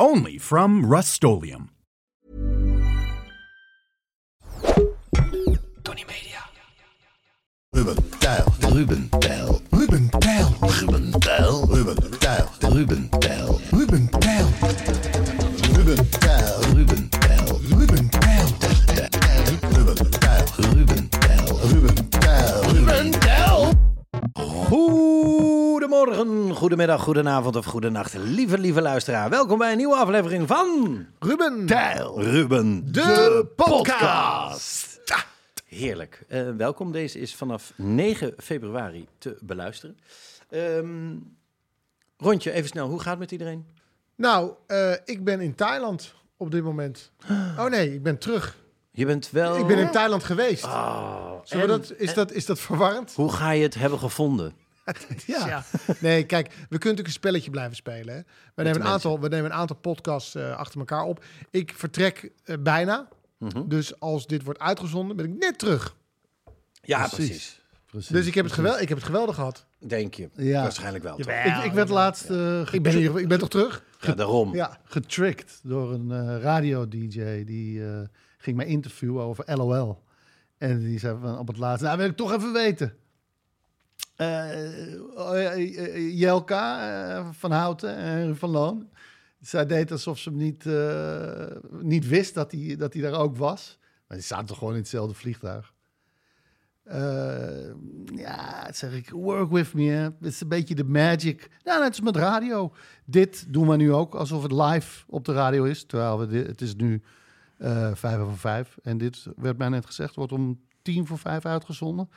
Only from rustolium Tony Media. Ruben Tijl. Ruben Tijl. Ruben Tijl. Ruben Tijl. Ruben Tijl. Ruben Tijl. Ruben Tijl. Ruben Tijl. Ruben Tijl. Ruben Tijl. Goedemorgen, goedemiddag, goedenavond of goedenacht, lieve, lieve luisteraar. Welkom bij een nieuwe aflevering van Ruben Tijl. Ruben, De podcast. Heerlijk. Eh, welkom, deze is vanaf 9 februari te beluisteren. Ehm, rondje, even snel, hoe gaat het met iedereen? Nou, eh, ik ben in Thailand op dit moment. Oh nee, ik ben terug. Je bent wel... Ik ben in Thailand geweest. Oh, en- dat, is, en- dat, is dat verwarrend? Hoe ga je het hebben gevonden? Ja. Nee, kijk, we kunnen natuurlijk een spelletje blijven spelen. Hè? We, nemen een aantal, we nemen een aantal podcasts eh, achter elkaar op. Ik vertrek eh, bijna. Mhm. Dus als dit wordt uitgezonden, ben ik net terug. Ja, precies. Dus ik heb, het geweldig, ik heb het geweldig gehad. Denk je? Ja. Waarschijnlijk wel. toch? Ik, ik werd laatst eh, Ik ben, hier, ik ben toch terug? Ja, daarom. Ja. getricked door een eh, radio-dj. Die eh, ging mij interviewen over LOL. En die zei van op het laatste, nou wil ik toch even weten. Eh, oh, eh, eh, Jelka van Houten en van Loon. Zij deed alsof ze hem niet, niet wist dat hij, dat hij daar ook was. Maar die zaten toch gewoon in hetzelfde vliegtuig. Ja, zeg ik, work with me. Het is een beetje de magic. Nou, net is met radio. Dit doen we nu ook alsof het live op de radio is. Terwijl we dit, het is nu vijf over vijf. En dit werd mij net gezegd, wordt om tien voor vijf uitgezonden.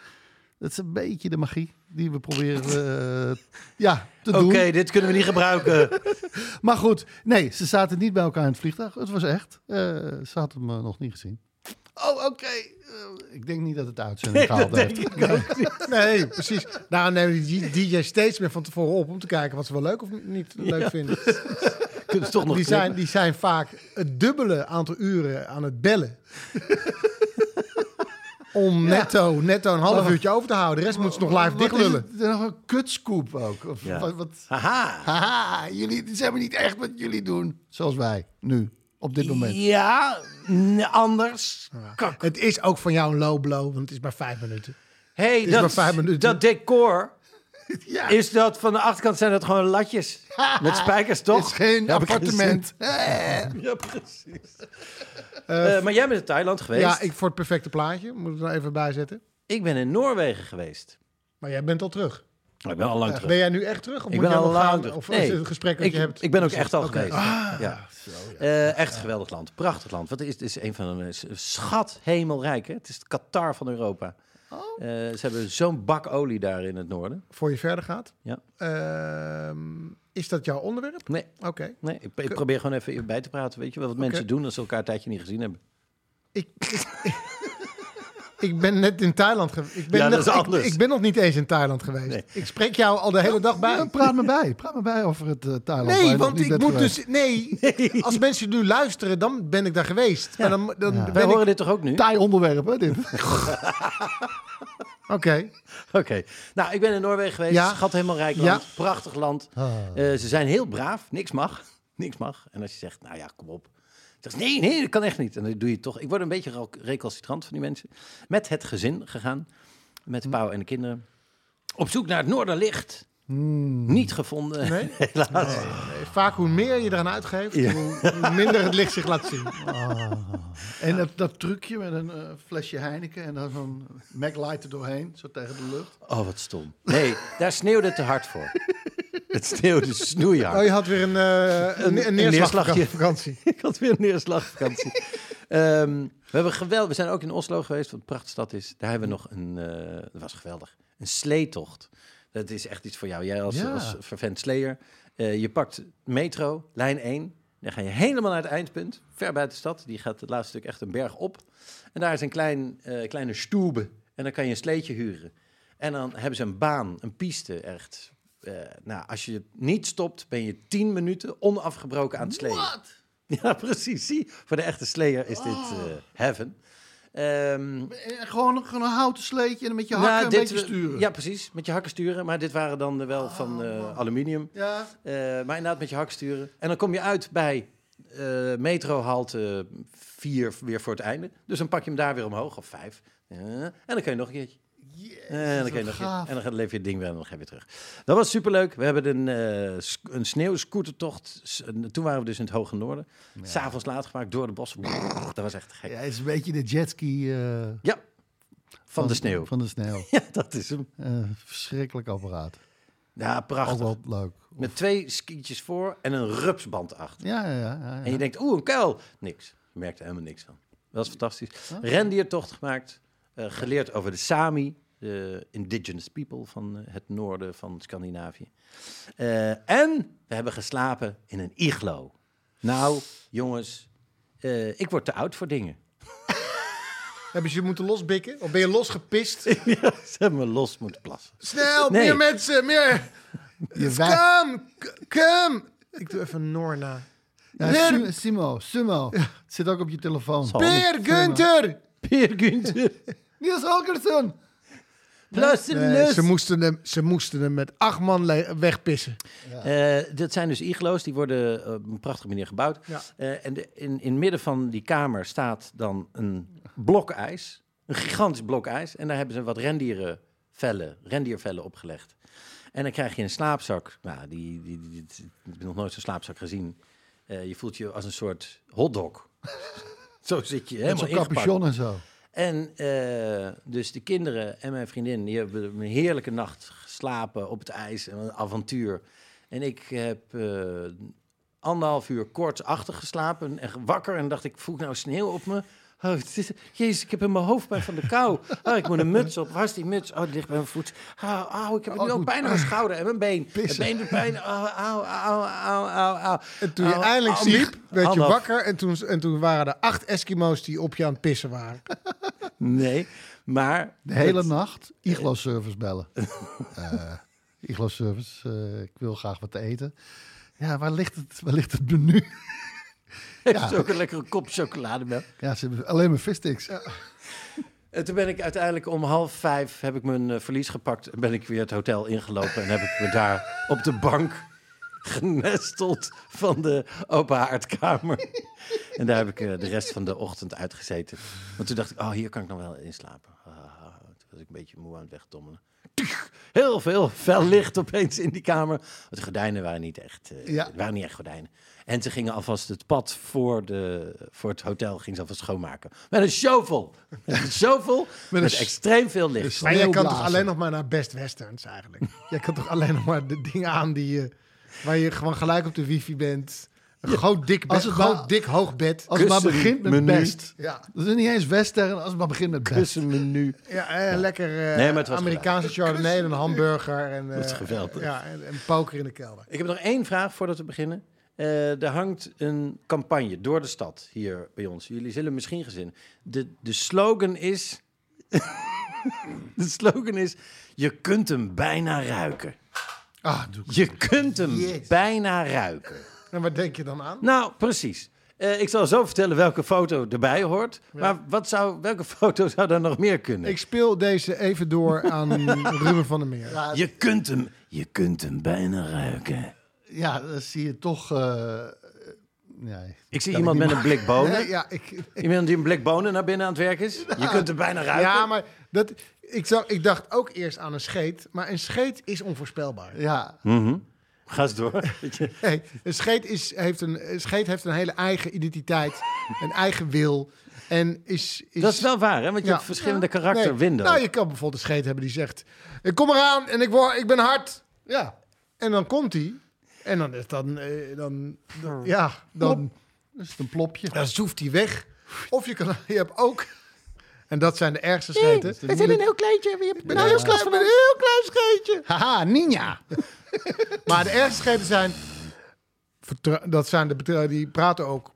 Dat is een beetje de magie die we proberen eh, ja, te Oké, doen. dit kunnen we niet gebruiken. Maar goed, nee, ze zaten niet bij elkaar in het vliegtuig. Het was echt. eh, ze hadden me nog niet gezien. Oh, oké. Eh, ik denk niet dat het uitzending gehaald heeft. Nee, precies. Daarom nemen die DJ steeds meer van tevoren op om te kijken wat ze wel leuk of niet leuk vinden. Kunnen ze toch nog Die zijn, die zijn vaak het dubbele aantal uren aan het bellen. Om netto, netto een half uurtje over te houden. De rest moeten ze nog live is dichtlullen. het? Nog een kutscoop ook. Of Ja. wat, wat, Haha. haha, jullie ze hebben niet echt wat jullie doen. Zoals wij, nu, op dit moment. Ja, n- anders. Kak. Het is ook van jou een low blow, want het is maar vijf minuten. Hey, is maar vijf minuten. dat decor, Ja, is dat van de achterkant zijn dat gewoon latjes met spijkers, toch? het is geen appartement. Eh. Ja, precies. Eh, maar jij bent in Thailand geweest. Ja, ik voor het perfecte plaatje. Moet ik er nou even bij zetten. Ik ben in Noorwegen geweest. Maar jij bent al terug. Oh, ik ben al lang terug. Ben jij nu echt terug? Of ik moet ben al lang gaan? terug. Of Nee, is het een gesprek dat ik, je hebt? ik ben ook echt al geweest. ja. Eh, echt een geweldig land. Prachtig land. Wat is, het is een van de schat hemelrijk. Hè? Het is het Qatar van Europa. Oh. Eh, ze hebben zo'n bak olie daar in het noorden. Voor je verder gaat. Ja. Ehm, is dat jouw onderwerp? Nee, Oké. nee ik, ik probeer gewoon even bij te praten. Weet je wel wat mensen doen als ze elkaar een tijdje niet gezien hebben? Ik, ik, ik ben net in Thailand geweest. Ik ben, Ja, dat nog- is ik- anders. Ik, ben nog niet eens in Thailand geweest. Nee. Ik spreek jou al de hele dag bij. Ja, praat me bij. Praat me bij over het uh, Thailand. Nee, want ik moet geweest. dus... Nee, als mensen nu luisteren, dan ben ik daar geweest. Maar dan, dan Ja. ben Wij ik... horen dit toch ook nu? Taai onderwerp, hè, dit. Oké. Oké. Nou, ik ben in Noorwegen geweest. Ja. Schat helemaal rijk Ja. land. Prachtig land. Ah. Eh, ze zijn heel braaf. Niks mag. Niks mag. En als je zegt, nou ja, kom op. Nee, nee, dat kan echt niet. En dan doe je toch. Ik word een beetje re- recalcitrant van die mensen. Met het gezin gegaan. Met de pauw en de kinderen. Op zoek naar het Noorderlicht. Niet gevonden, Nee? helaas. Nee, vaak hoe meer je eraan uitgeeft, hoe, hoe minder het licht zich laat zien. En dat, dat trucje met een eh, flesje Heineken en dan zo'n Maglite er doorheen, zo tegen de lucht. Oh, wat stom. Nee, daar sneeuwde het te hard voor. Het sneeuwde snoeihard. Oh, je had weer een, eh een, een, neerslagje. vakantie. Ik had weer een neerslagvakantie. Ehm, we, hebben geweld, we zijn ook in Oslo geweest, wat een prachtstad is. Daar hebben we nog een, eh, dat was geweldig, een sleetocht. Dat is echt iets voor jou. Jij als, Ja. als vervent sleeër. Eh, je pakt metro, lijn 1. Dan ga je helemaal naar het eindpunt, ver buiten de stad. Die gaat het laatste stuk echt een berg op. En daar is een klein, eh, kleine stoebe. En dan kan je een sleetje huren. En dan hebben ze een baan, een piste echt. Eh, nou, als je niet stopt, ben je 10 minuten onafgebroken aan het sleeën. Ja, precies. Zie, voor de echte slayer is dit eh, heaven. En gewoon, gewoon een houten sleetje en met je nou, hakken een beetje sturen. Ja, precies. Met je hakken sturen. Maar dit waren dan eh, wel van eh, aluminium. Ja. Maar inderdaad met je hakken sturen. En dan kom je uit bij eh metrohalte 4 weer voor het einde. Dus dan pak je hem daar weer omhoog, of 5. en dan kun je nog een keertje. En, dan je nog gaaf. en dan leef je het ding weer en dan ga je weer terug. Dat was superleuk. We hebben een, eh, sk- een sneeuwscootertocht. Toen waren we dus in het hoge noorden. S'avonds laat gemaakt door de bossen. Dat was echt gek. Ja, het is een beetje de jetski eh, Ja, van, de sneeuw. Van de sneeuw. Ja, dat is hem. Eh, verschrikkelijk apparaat. Ja, Ook prachtig. wel leuk. Met twee skietjes voor en een rupsband achter. Ja, ja, ja. ja, En je denkt, oeh, een kuil. Niks. Je merkt er helemaal niks van. Dat is fantastisch. Rendiertocht gemaakt. eh, geleerd over de Sami, de indigenous people van eh, het noorden van Scandinavië. Eh, en we hebben geslapen in een iglo. Nou, jongens, eh, ik word te oud voor dingen. Hebben ze je moeten losbikken? Of ben je losgepist? ja, ze hebben me los moeten plassen. Snel, Nee. meer mensen, meer. Kom, kom. Ik doe even Norna. Ja, Simo, Simo. Het zit ook op je telefoon. Peer Gunther. Peer Günther. Niels Holgersson. Plassen Nee, lus. ze, moesten hem, ze moesten hem met acht man wegpissen. Eh, dat zijn dus iglo's, die worden op een prachtige manier gebouwd. Ja. Eh, en de, in, in het midden van die kamer staat dan een blok ijs. Een gigantisch blok ijs. En daar hebben ze wat rendierenvellen, rendiervellen opgelegd. En dan krijg je een slaapzak. Nou, die, die, die, die- ik heb nog nooit zo'n slaapzak gezien. Eh, je voelt je als een soort hotdog. Zo zit je Met helemaal zo'n ingepakt. capuchon en zo. En eh, dus de kinderen en mijn vriendin, die hebben een heerlijke nacht geslapen op het ijs. en Een avontuur. En ik heb eh, anderhalf uur koortsachtig geslapen en wakker. En dacht ik, voel nou sneeuw op me? Oh, het is, jezus, ik heb in mijn hoofdpijn van de kou. Oh, ik moet een muts op. Waar is die muts? Oh, die ligt bij mijn voet. Oh, oh, ik heb Oh, nu ook pijn aan mijn schouder en mijn been. Mijn been doet pijn. Oh, au, au, au, au, au. En toen je Au, eindelijk au, sliep, werd je wakker. En toen, en toen waren er acht Eskimo's die op je aan het pissen waren. Nee, maar... De hele het- nacht Iglo-service bellen. Eh Iglo-service, eh, ik wil graag wat te eten. Ja, waar ligt het, waar ligt het menu? Heeft Ja. ook een lekkere kop chocolademelk. Ja, ze hebben alleen maar vissticks. En toen ben ik uiteindelijk om half vijf heb ik mijn eh, verlies gepakt en ben ik weer het hotel ingelopen en heb ik me daar op de bank genesteld van de open haardkamer. En daar heb ik eh, de rest van de ochtend uitgezeten. Want toen dacht ik, oh, hier kan ik nog wel inslapen. Ah, toen was ik een beetje moe aan het wegdommelen. Heel veel fel licht opeens in die kamer. Want de gordijnen waren niet echt, eh, Ja. het waren niet echt gordijnen. En ze gingen alvast het pad voor, de, voor het hotel gingen ze alvast schoonmaken. Met een shovel. Met een shovel met, een extreem veel licht. Maar jij kan toch alleen nog maar naar Best Westerns eigenlijk? jij kan toch alleen nog maar de dingen aan die je, waar je gewoon gelijk op de wifi bent. Een groot dik, Als bed, het groot maar- dik hoog bed. Als het maar begint met menu. best. Ja, Dat is niet eens western, als het maar begint met best. Kussenmenu. ja, en lekker eh, Nee, Amerikaanse chardonnay en een hamburger. En, Dat is eh, geweldig. Ja, en, en poker in de kelder. Ik heb nog één vraag voordat we beginnen. Eh, er hangt een campagne door de stad hier bij ons. Jullie zullen misschien gezien. De, de slogan is. de slogan is. Je kunt hem bijna ruiken. Ah, doe ik. Je kunt hem bijna ruiken. En wat denk je dan aan? Nou, precies. Eh, ik zal zo vertellen welke foto erbij hoort. Maar wat zou, welke foto zou daar nog meer kunnen? Ik speel deze even door aan Ruben van der Meer. Je kunt hem, je kunt hem bijna ruiken. Ja, dan zie je toch... eh, nee. Ik zie iemand ik met een blik bonen. Nee, ja, ik, Iemand die een blik bonen naar binnen aan het werk is. Je kunt hem bijna ruiken. ja, maar dat, Ik, zag, ik dacht ook eerst aan een scheet, maar een scheet is onvoorspelbaar. Ja, Mhm. Ga eens door. Nee, een scheet, is, heeft een, een scheet heeft een hele eigen identiteit, een eigen wil. En is, is, Dat is wel waar, hè? Want je Ja. hebt verschillende Ja. karakter Nee, window. Nou, je kan bijvoorbeeld een scheet hebben die zegt... Ik kom eraan en ik, word, ik ben hard. ja. En dan komt hij. En dan is dan, eh, dan, dan ja, dan, is een plopje. dan zoeft hij weg. Of je, kan, je hebt ook, en dat zijn de ergste scheten. is een heel kleintje. Je hebt een heel klein, een heel klein scheetje. Haha, ninja. Maar de ergste scheten zijn, vertra- dat zijn de betra- die praten ook.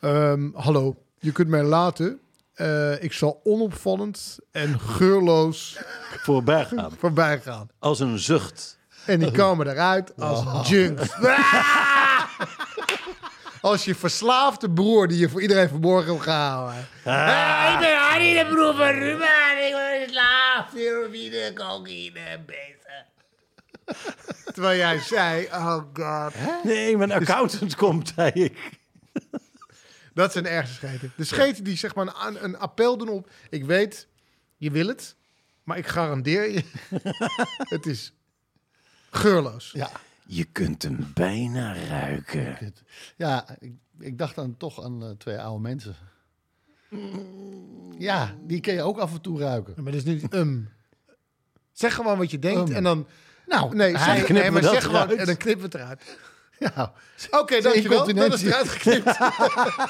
Ehm, hallo, je kunt mij laten. Eh, ik zal onopvallend en geurloos Voorbij gaan. voorbij gaan. Als een zucht. En die komen eruit als junks. Als je verslaafde broer die je voor iedereen verborgen hebt gehouden. ik ben Harry de broer van Ruben. Ik ben slaaf. Heroïne, cocaïne, bezig. Terwijl jij zei, oh god. Nee, mijn accountant komt, zei ik. Dat zijn de ergste scheten. De scheten die zeg maar een, een appel doen op... Ik weet, je wil het, maar ik garandeer je... het is geurloos. Ja, Je kunt hem bijna ruiken. ja ik, ik dacht dan toch aan eh, twee oude mensen. Ja, die kun je ook af en toe ruiken. Maar dat is niet um. Zeg gewoon wat je denkt Um. en dan... Nou, Nee, hij- zeg, knippen nee we maar dat zeg gewoon en dan knippen we het eruit. Ja, Oké, dankjewel. Dat is eruit geknipt.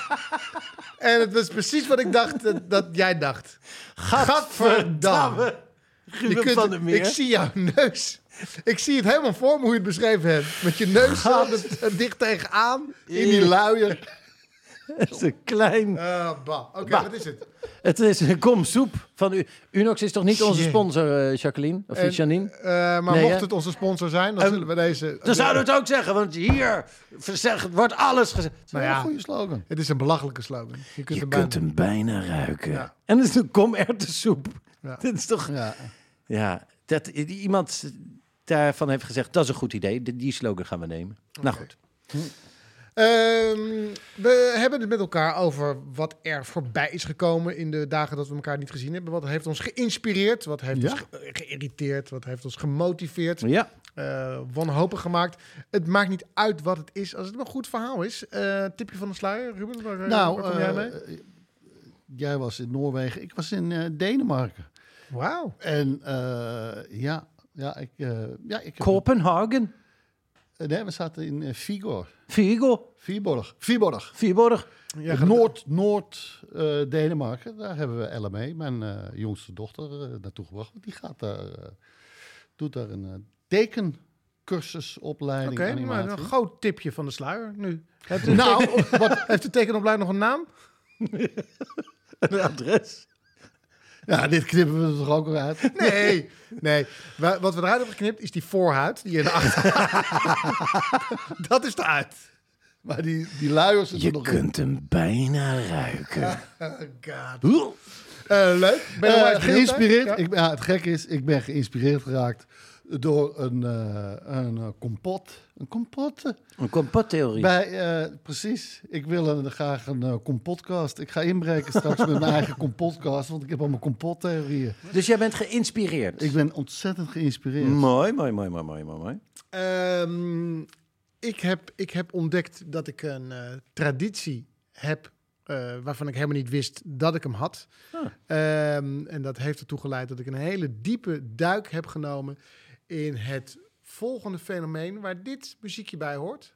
en het was precies wat ik dacht dat, dat jij dacht. Gadverdamme. Je kunt, van Meer. ik zie jouw neus. Ik zie het helemaal voor me hoe je het beschreven hebt. Met je neus zo er- er dicht tegenaan. in die luier. Het is een klein... Uh, bah. Oké, wat is het? Het is een kom soep van u. Unox is toch niet onze sponsor, eh, Jacqueline? Of En, Janine? eh, maar Nee, mocht hè? het onze sponsor zijn, dan Ehm, zullen we deze... Dan zouden we het ook zeggen, want hier wordt alles gezegd. Nou Ja, een goede slogan. het is een belachelijke slogan. Je kunt, Je hem bijna- kunt hem bijna ruiken. Ja. En het is een kom erwtensoep. Ja. Dit is toch... Ja. Ja, dat iemand daarvan heeft gezegd, dat is een goed idee. Die, die slogan gaan we nemen. Nou goed. Ehm, we hebben het met elkaar over wat er voorbij is gekomen in de dagen dat we elkaar niet gezien hebben. Wat heeft ons geïnspireerd? Wat heeft Ja. ons ge- geïrriteerd? Wat heeft ons gemotiveerd? Ja, eh wanhopig gemaakt? Het maakt niet uit wat het is, als het een goed verhaal is. Eh, tipje van de sluier, Ruben, waar, eh, Nou, waar kom jij eh, mee? eh, jij was in Noorwegen, ik was in eh, Denemarken. Wauw. En eh, ja, ja, ik, eh, ja, ik Kopenhagen, eh, nee, we zaten in eh, Vigor. Vigo, Viborg. Viborg. Viborg. Ja, Noord, Noord eh, Denemarken. Daar hebben we LME, mijn eh, jongste dochter, eh, naartoe gebracht. Die gaat daar, eh, doet daar een uh, tekencursusopleiding Oké, maar een groot tipje van de sluier nu. Heeft de, Nou. teken- wat, heeft de tekenopleiding nog een naam? Een adres. Ja, dit knippen we er toch ook weer uit. Nee, nee. Wa- Wat we eruit hebben geknipt is die voorhuid die je in de achter. dat is eruit. Maar die, die luiers zitten Je nog in. kunt hem bijna ruiken. Oh god. Eh, leuk. Ben je Eh, geïnspireerd. Ik, ja, het gekke is, ik ben geïnspireerd geraakt door een, eh, een eh, kompot. Een kompot. Een kompottheorie. Bij, eh, precies. Ik wil een, graag een kompotcast. Ik ga inbreken straks met mijn eigen kompotcast, want ik heb allemaal kompottheorieën. Dus jij bent geïnspireerd. Ik ben ontzettend geïnspireerd. Mooi, mooi, mooi, mooi, mooi, mooi, mooi. Ehm, ik, heb, ik heb ontdekt dat ik een eh, traditie heb eh, waarvan ik helemaal niet wist dat ik hem had. Ehm, en dat heeft ertoe geleid dat ik een hele diepe duik heb genomen in het volgende fenomeen waar dit muziekje bij hoort.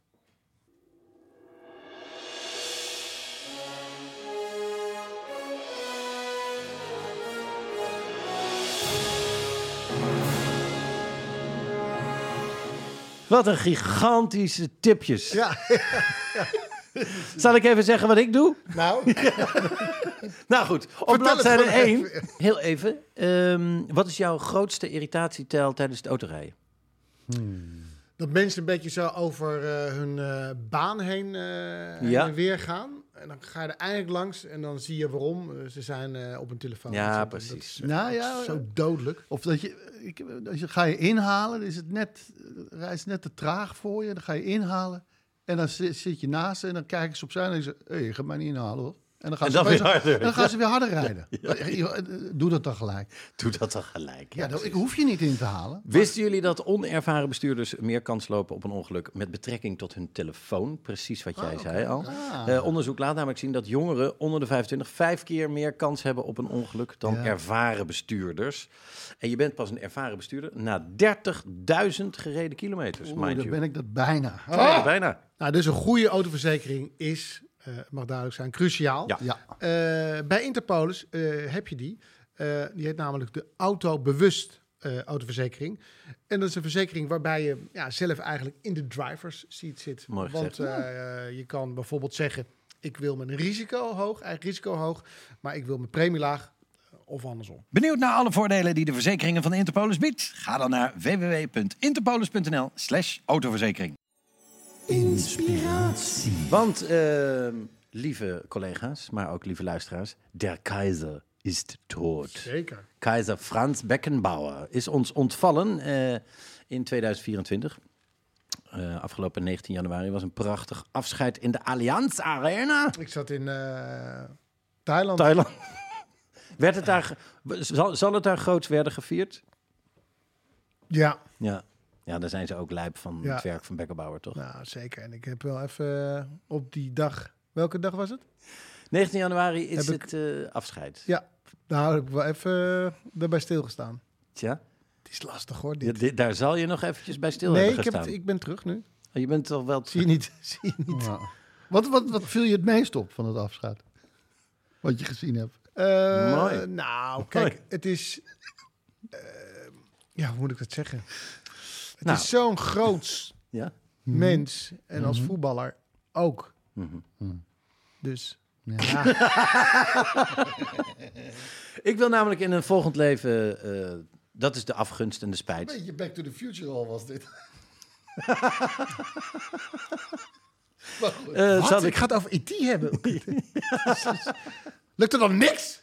Wat een gigantische tipjes. Ja, Zal ik even zeggen wat ik doe? nou, Nou goed, op Vertel bladzijde gewoon 1. even. Heel even. ehm, wat is jouw grootste irritatietel tijdens het autorijden? dat mensen een beetje zo over eh, hun eh, baan heen, eh, heen Ja. en weer gaan. En dan ga je er eindelijk langs en dan zie je waarom. Ze zijn eh, op een telefoon. Ja, precies. zitten. Dat is Nou ja, zo dodelijk. Of dat je, ik, als je ga je inhalen, dan is het net, reis net te traag voor je. Dan ga je inhalen en dan zit, je naast en dan kijken ze opzij en dan zeggen ze, hé, je gaat mij niet inhalen hoor. En dan gaan, En ze, weer harder. en dan gaan ze weer harder rijden. Doe dat dan gelijk. Doe dat dan gelijk. Ja, dat, ik hoef je niet in te halen. Wisten jullie dat onervaren bestuurders meer kans lopen op een ongeluk met betrekking tot hun telefoon? Precies wat jij zei al. Eh, onderzoek laat namelijk zien dat jongeren onder de 25 vijf keer meer kans hebben op een ongeluk dan ervaren bestuurders. En je bent pas een ervaren bestuurder na 30.000 gereden kilometers, Oeh, mind you. ben ik dat bijna. Ja, bijna. Nou, dus een goede autoverzekering is, eh, mag duidelijk zijn, cruciaal. Ja. Ja. Eh, bij Interpolis eh, heb je die. Eh, die heet namelijk de Autobewust eh autoverzekering. En dat is een verzekering waarbij je ja, zelf eigenlijk in de driver's seat zit. Mooi Want gezegd. eh, je kan bijvoorbeeld zeggen, ik wil mijn risico hoog, eigen risico hoog, maar ik wil mijn premie laag eh, of andersom. Benieuwd naar alle voordelen die de verzekeringen van Interpolis biedt? Ga dan naar www.interpolis.nl slash autoverzekering. Inspiratie. Want, ehm, lieve collega's, maar ook lieve luisteraars, der Keizer is dood. Zeker. Keizer Frans Beckenbauer is ons ontvallen eh, in 2024. Eh, afgelopen 19 januari was een prachtig afscheid in de Allianz Arena. Ik zat in eh, Thailand. Thailand. Werd het daar, zal, zal het daar groots werden gevierd? ja, Ja. Ja, daar zijn ze ook lijp van Ja. het werk van Beckenbauer, toch? nou zeker. En ik heb wel even eh, op die dag, welke dag was het? 19 januari is Heb ik- het eh, afscheid. Ja, nou heb ik wel even uh, erbij stilgestaan. Tja, Het is lastig hoor, Ja, dit. daar zal je nog eventjes bij stil nee, hebben gestaan. het, ik ben terug nu. Je bent toch wel... Zie je niet? Zie je niet? Ja. Wat, wat, wat viel je het meest op van het afscheid? Wat je gezien hebt. Eh, Mooi. Nou, kijk, Mooi. het is... eh, ja, hoe moet ik dat zeggen? Het Nou. is zo'n groot Ja? mens. En als voetballer ook. Mhm. Dus Ja. Ik wil namelijk in een volgend leven... eh, dat is de afgunst en de spijt. beetje Back to the Future al was dit. Eh, Wat? zal Ik ik ga het over IT hebben. Lukt er dan niks?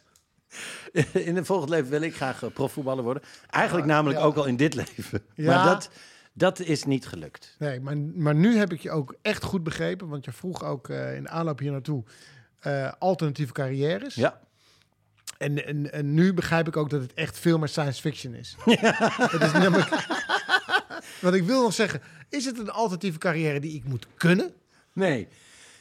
in een volgend leven wil ik graag eh, profvoetballer worden. Eigenlijk namelijk ook al in dit leven. Ja. Maar dat, dat is niet gelukt. Nee, maar, maar nu heb ik je ook echt goed begrepen. Want je vroeg ook eh, in aanloop hier naartoe eh, alternatieve carrières. Ja. En, en, en nu begrijp ik ook dat het echt veel meer science fiction is. Het is namelijk... Want ik wil nog zeggen, is het een alternatieve carrière die ik moet kunnen? Nee.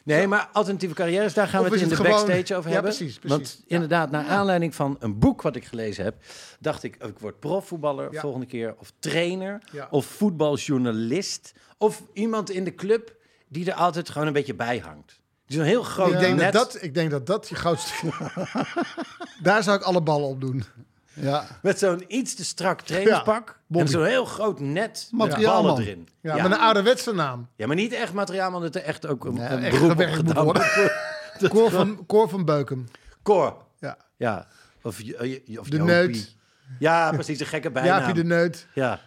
Nee, maar alternatieve carrières, daar gaan Of we het in de gewoon- backstage over Ja, hebben. precies, precies. Want inderdaad, naar aanleiding van een boek wat ik gelezen heb, dacht ik, ik word profvoetballer volgende keer, of trainer, of voetbaljournalist, of iemand in de club die er altijd gewoon een beetje bij hangt. Dus een heel groot ik, denk net. dat dat, ik denk dat dat je grootste... Daar zou ik alle ballen op doen. Ja. Met zo'n iets te strak trainingspak. en Bobby. zo'n heel groot net met ballen erin. Ja, Ja, met een ouderwetse naam. Ja, maar niet echt materiaal, maar dat er echt ook een, een echt beroep op gedaan. Cor van, Cor van Beuken. Cor. Ja. Ja. Of, je- eh, of De neut. Ja, precies, een gekke bijnaam. Jaapie de Neut. Ja,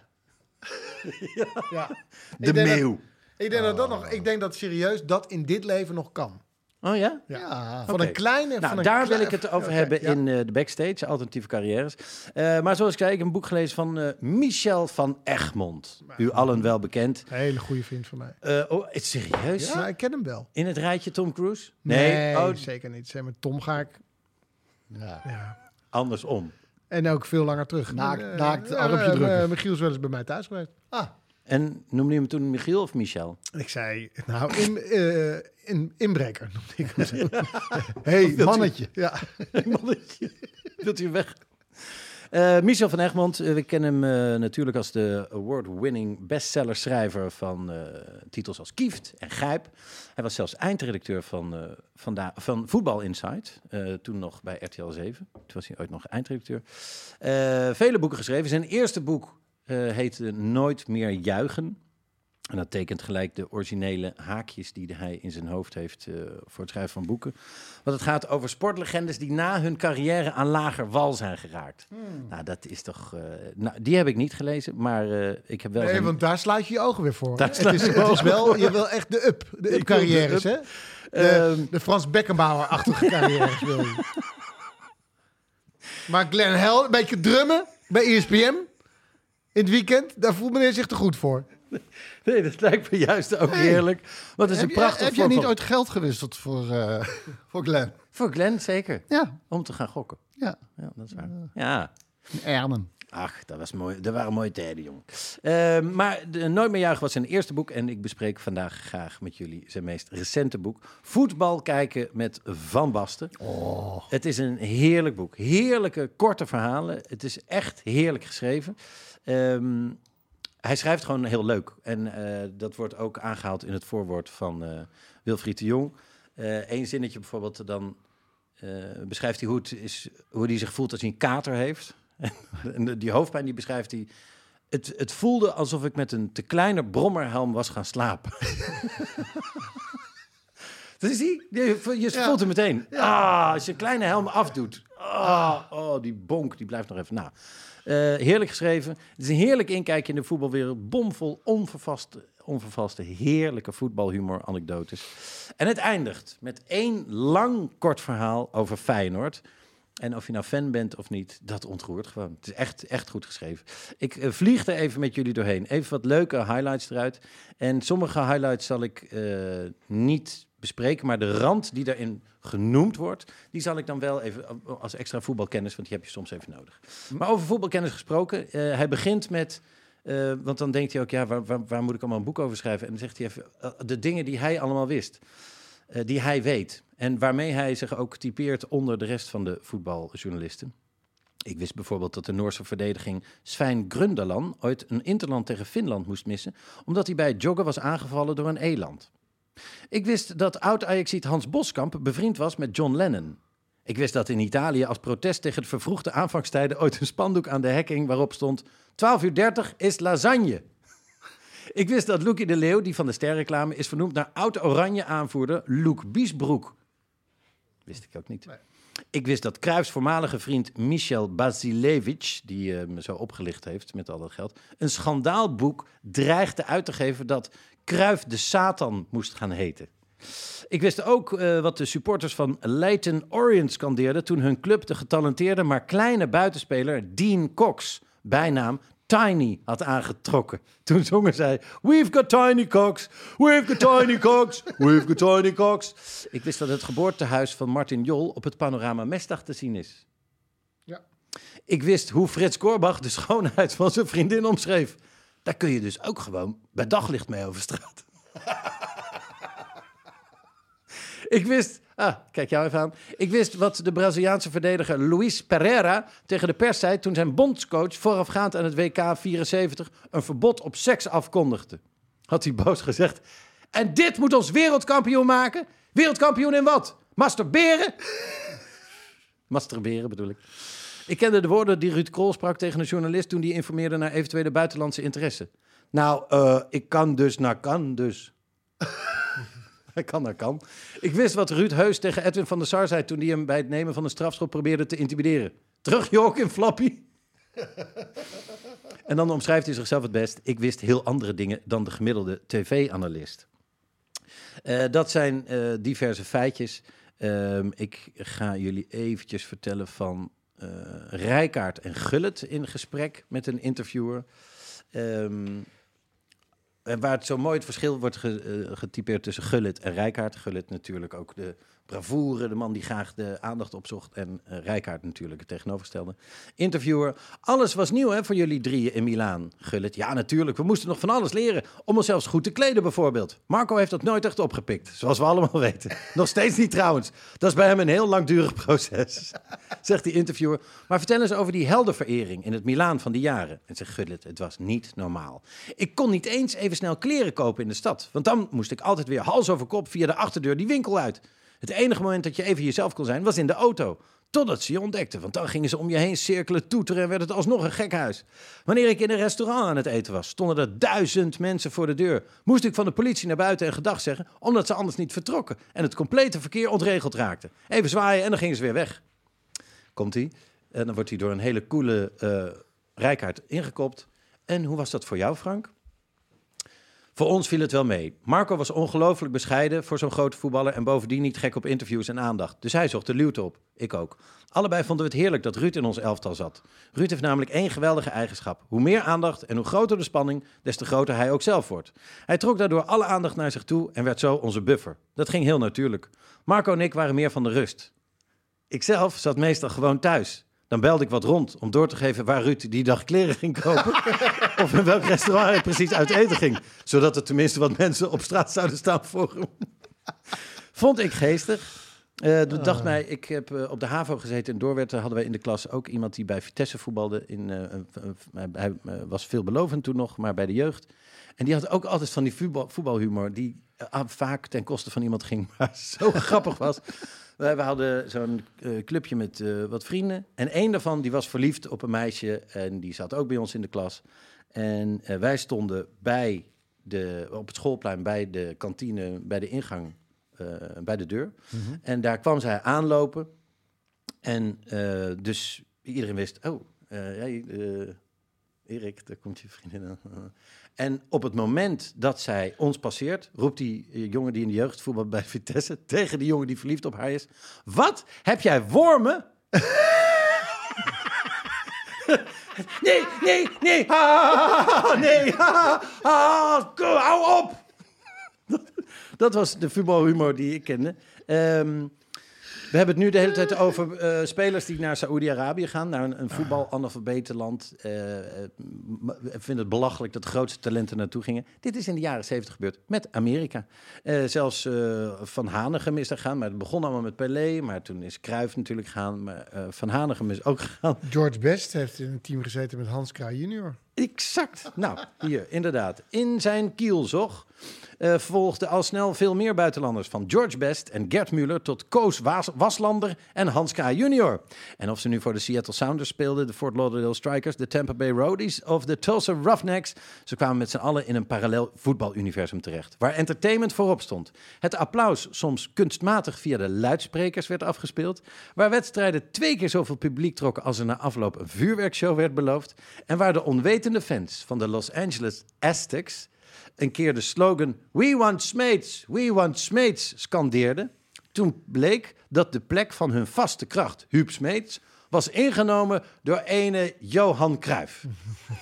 Ja. de Ik denk dat- meeuw. Ik denk, dat dat nog, ik denk dat serieus dat in dit leven nog kan. Oh ja? Ja. Van een kleine... Nou, van een daar wil ik het over hebben ja. in eh, de backstage, alternatieve carrières. Eh, maar zoals ik zei, ik heb een boek gelezen van eh, Michel van Egmond. U allen wel bekend. Een hele goede vriend van mij. Eh, oh, is het serieus? Ja, ik ken hem wel. In het rijtje Tom Cruise? Nee, oh, zeker niet. Zeg maar, Tom ga ik... Ja. Ja. andersom. En ook veel langer terug. Naakt- Eh, naakt armpje drukken. Michiel is wel eens bij mij thuis geweest. Ah, En noemde je hem toen Michiel of Michel? Ik zei, nou, in, in, inbreker noemde ik hem zo. hey, mannetje. Ja. Mannetje. Wilt u weg? Eh, Michel van Egmond, eh, we kennen hem natuurlijk als de award-winning bestsellerschrijver van titels als Kieft en Gijp. Hij was zelfs eindredacteur van, vanda- van Voetbal Insight, toen nog bij RTL 7. Toen was hij ooit nog eindredacteur. Vele boeken geschreven. Zijn eerste boek eh, heette Nooit meer juichen. En dat tekent gelijk de originele haakjes die hij in zijn hoofd heeft eh, voor het schrijven van boeken. Want het gaat over sportlegendes die na hun carrière aan lager wal zijn geraakt. Nou, dat is toch... eh, nou, die heb ik niet gelezen, maar ik heb wel... Nee, zijn- want daar sluit je je ogen weer voor. Daar het is, je het is wel, je wil echt de up, de up de carrières, up. hè? De, Ehm. de Frans Beckenbauer-achtige carrières wil je. Maar Glenn Hell, een beetje drummen bij ESPN in het weekend, daar voelt meneer zich te goed voor. Nee, dat lijkt me juist ook heerlijk. Is heb een je- prachtig heb jij niet ooit geld gewisseld voor, eh voor Glenn? Voor Glenn zeker. Ja, Om te gaan gokken. ja. Ja, dat is waar. Ja. Ernen. Ach, dat, was mooi. dat waren mooie tijden, jongen. Ehm, maar de Nooit meer juichen was zijn eerste boek. En ik bespreek vandaag graag met jullie zijn meest recente boek. Voetbal kijken met Van Basten. Het is een heerlijk boek. Heerlijke, korte verhalen. Het is echt heerlijk geschreven. Ehm, hij schrijft gewoon heel leuk. En eh, dat wordt ook aangehaald in het voorwoord van eh, Wilfried de Jong. Eén zinnetje bijvoorbeeld, dan eh, beschrijft hij hoe, het is, hoe hij zich voelt als hij een kater heeft. en die hoofdpijn die beschrijft hij. Het, het voelde alsof ik met een te kleine brommerhelm was gaan slapen. Dat is die? Je voelt hem meteen. Ah, als je een kleine helm afdoet. Ah, oh, die bonk, die blijft nog even na. Eh, heerlijk geschreven. Het is een heerlijk inkijkje in de voetbalwereld. Bomvol onvervaste, onvervaste, heerlijke voetbalhumor, anekdotes. En het eindigt met één lang kort verhaal over Feyenoord. En of je nou fan bent of niet, dat ontroert gewoon. Het is echt, echt goed geschreven. Ik eh, vlieg er even met jullie doorheen. Even wat leuke highlights eruit. En sommige highlights zal ik eh, niet bespreken, maar de rand die daarin genoemd wordt, die zal ik dan wel even eh, als extra voetbalkennis, want die heb je soms even nodig. Maar over voetbalkennis gesproken, eh, hij begint met, eh, want dan denkt hij ook, ja, waar, waar, moet ik allemaal een boek over schrijven? En dan zegt hij even de dingen die hij allemaal wist die hij weet. En waarmee hij zich ook typeert onder de rest van de voetbaljournalisten. Ik wist bijvoorbeeld dat de Noorse verdediging Svein Grundalan ooit een interland tegen Finland moest missen, omdat hij bij het joggen was aangevallen door een eland. Ik wist dat oud-Ajaxiet Hans Boskamp bevriend was met John Lennon. Ik wist dat in Italië als protest tegen de vervroegde aanvangstijden ooit een spandoek aan de hekking waarop stond 12 uur 30 is lasagne. Ik wist dat Loekie de Leeuw, die van de sterreclame, is vernoemd naar oud-oranje aanvoerder Loek Biesbroek. Wist ik ook niet. Ik wist dat Cruijffs voormalige vriend Michel Basilevich, die eh, me zo opgelicht heeft met al dat geld, een schandaalboek dreigde uit te geven dat Cruijff de Satan moest gaan heten. Ik wist ook eh, wat de supporters van Leyton Orient scandeerden toen hun club de getalenteerde maar kleine buitenspeler Dean Cox, bijnaam Tiny, had aangetrokken. Toen zongen zij, We've got Tiny Cox, we've got Tiny Cox, we've got Tiny Cox. Ik wist dat het geboortehuis van Martin Jol op het panorama Mestdag te zien is. Ja. Ik wist hoe Frits Korbach de schoonheid van zijn vriendin omschreef. Daar kun je dus ook gewoon bij daglicht mee over straat. Ik wist, ah, kijk jou even aan. Ik wist wat de Braziliaanse verdediger Luis Pereira tegen de pers zei toen zijn bondscoach voorafgaand aan het WK 74 een verbod op seks afkondigde. Had hij boos gezegd. En dit moet ons wereldkampioen maken? Wereldkampioen in wat? Masturberen? Masturberen bedoel ik. Ik kende de woorden die Ruud Krol sprak tegen een journalist toen die informeerde naar eventuele buitenlandse interesse. Nou, eh, ik kan dus naar kan dus. Hij kan naar kan. Ik wist wat Ruud Heus tegen Edwin van der Sar zei toen hij hem bij het nemen van een strafschop probeerde te intimideren. Terug, Jork in Flappy. en dan omschrijft hij zichzelf het best. Ik wist heel andere dingen dan de gemiddelde tv-analyst. Eh, dat zijn eh, diverse feitjes. Ehm, ik ga jullie eventjes vertellen van eh Rijkaard en Gullit in gesprek met een interviewer. Ehm, waar het zo mooi het verschil wordt eh, getypeerd tussen Gullit en Rijkaard. Gullit natuurlijk ook de bravoure, de man die graag de aandacht opzocht. En eh Rijkaard natuurlijk het tegenovergestelde. Interviewer, alles was nieuw hè, voor jullie drieën in Milaan. Gullit, ja natuurlijk, we moesten nog van alles leren. Om onszelf goed te kleden bijvoorbeeld. Marco heeft dat nooit echt opgepikt, zoals we allemaal weten. Nog steeds niet trouwens. Dat is bij hem een heel langdurig proces, zegt die interviewer. Maar vertel eens over die heldenverering in het Milaan van die jaren. En zegt Gullit, het was niet normaal. Ik kon niet eens even snel kleren kopen in de stad. Want dan moest ik altijd weer hals over kop via de achterdeur die winkel uit. Het enige moment dat je even jezelf kon zijn, was in de auto. Totdat ze je ontdekten, want dan gingen ze om je heen cirkelen, toeteren en werd het alsnog een gek huis. Wanneer ik in een restaurant aan het eten was, stonden er duizend mensen voor de deur. Moest ik van de politie naar buiten en gedag zeggen, omdat ze anders niet vertrokken en het complete verkeer ontregeld raakte. Even zwaaien en dan gingen ze weer weg. Komt hij? En dan wordt hij door een hele coole eh Rijkaard ingekopt. En hoe was dat voor jou, Frank? Voor ons viel het wel mee. Marco was ongelooflijk bescheiden voor zo'n grote voetballer en bovendien niet gek op interviews en aandacht. Dus hij zocht de luwte op. Ik ook. Allebei vonden we het heerlijk dat Ruud in ons elftal zat. Ruud heeft namelijk één geweldige eigenschap. Hoe meer aandacht en hoe groter de spanning, des te groter hij ook zelf wordt. Hij trok daardoor alle aandacht naar zich toe en werd zo onze buffer. Dat ging heel natuurlijk. Marco en ik waren meer van de rust. Ikzelf zat meestal gewoon thuis. Dan belde ik wat rond om door te geven waar Ruud die dag kleren ging kopen. of in welk restaurant hij precies uit eten ging. Zodat er tenminste wat mensen op straat zouden staan voor hem. Vond ik geestig. De dacht mij, ik heb eh, op de HAVO gezeten in Doorwerth. Hadden wij in de klas ook iemand die bij Vitesse voetbalde. In, eh, hij eh, was veelbelovend toen nog, maar bij de jeugd. En die had ook altijd van die voetbal, voetbalhumor. Die vaak ten koste van iemand ging, maar zo grappig was. We hadden zo'n eh, clubje met eh, wat vrienden. En één daarvan die was verliefd op een meisje. En die zat ook bij ons in de klas. En eh, wij stonden bij de, op het schoolplein bij de kantine, bij de ingang, bij de deur. En daar kwam zij aanlopen. En dus iedereen wist, oh, eh, Erik, daar komt je vriendin aan. En op het moment dat zij ons passeert, roept die eh, jongen die in de jeugdvoetbal bij Vitesse tegen die jongen die verliefd op haar is: Wat? Heb jij wormen? nee, nee, nee. Nee. Ah, ah, hou op. Dat was de voetbalhumor die ik kende. Ehm, we hebben het nu de hele tijd over eh, spelers die naar Saoedi-Arabië gaan, naar een, een voetbal-analfabetenland. Eh, eh, ik vind het belachelijk dat de grootste talenten naartoe gingen. Dit is in de jaren zeventig gebeurd met Amerika. Eh, zelfs eh, Van Hanegem is er gaan, maar het begon allemaal met Pelé. Maar toen is Cruijff natuurlijk gegaan, maar eh, Van Hanegem is ook gegaan. George Best heeft in een team gezeten met Hans Kraaij junior. Exact. Nou, hier, inderdaad. In zijn kielzog eh volgden al snel veel meer buitenlanders. Van George Best en Gert Muller tot Koos Was- Waslander en Hans K. Jr. En of ze nu voor de Seattle Sounders speelden, de Fort Lauderdale Strikers, de Tampa Bay Roadies of de Tulsa Roughnecks, ze kwamen met z'n allen in een parallel voetbaluniversum terecht, waar entertainment voorop stond. Het applaus soms kunstmatig via de luidsprekers werd afgespeeld, waar wedstrijden twee keer zoveel publiek trokken als er na afloop een vuurwerkshow werd beloofd, en waar de onwetende fans van de Los Angeles Aztecs een keer de slogan We want Smeets, we want Smeets scandeerden. Toen bleek dat de plek van hun vaste kracht, Huub Smeets, was ingenomen door ene Johan Cruijff.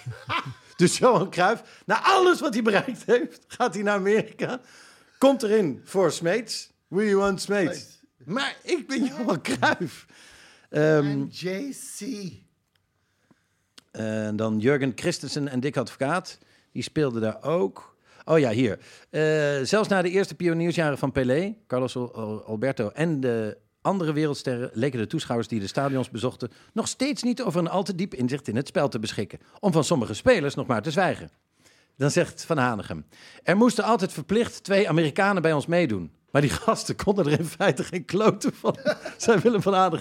dus Johan Cruijff, na alles wat hij bereikt heeft, gaat hij naar Amerika, komt erin voor Smeets. We want Smeets. Maar ik ben Johan Cruijff. Ehm, JC. En dan Jurgen Christensen en Dick Advocaat. Die speelden daar ook. Oh ja, hier. Eh, zelfs na de eerste pioniersjaren van Pelé, Carlos Al- Al- Alberto en de andere wereldsterren leken de toeschouwers die de stadions bezochten nog steeds niet over een al te diep inzicht in het spel te beschikken. Om van sommige spelers nog maar te zwijgen. Dan zegt Van Hanegem. Er moesten altijd verplicht twee Amerikanen bij ons meedoen. Maar die gasten konden er in feite geen kloten van. Zei Willem van.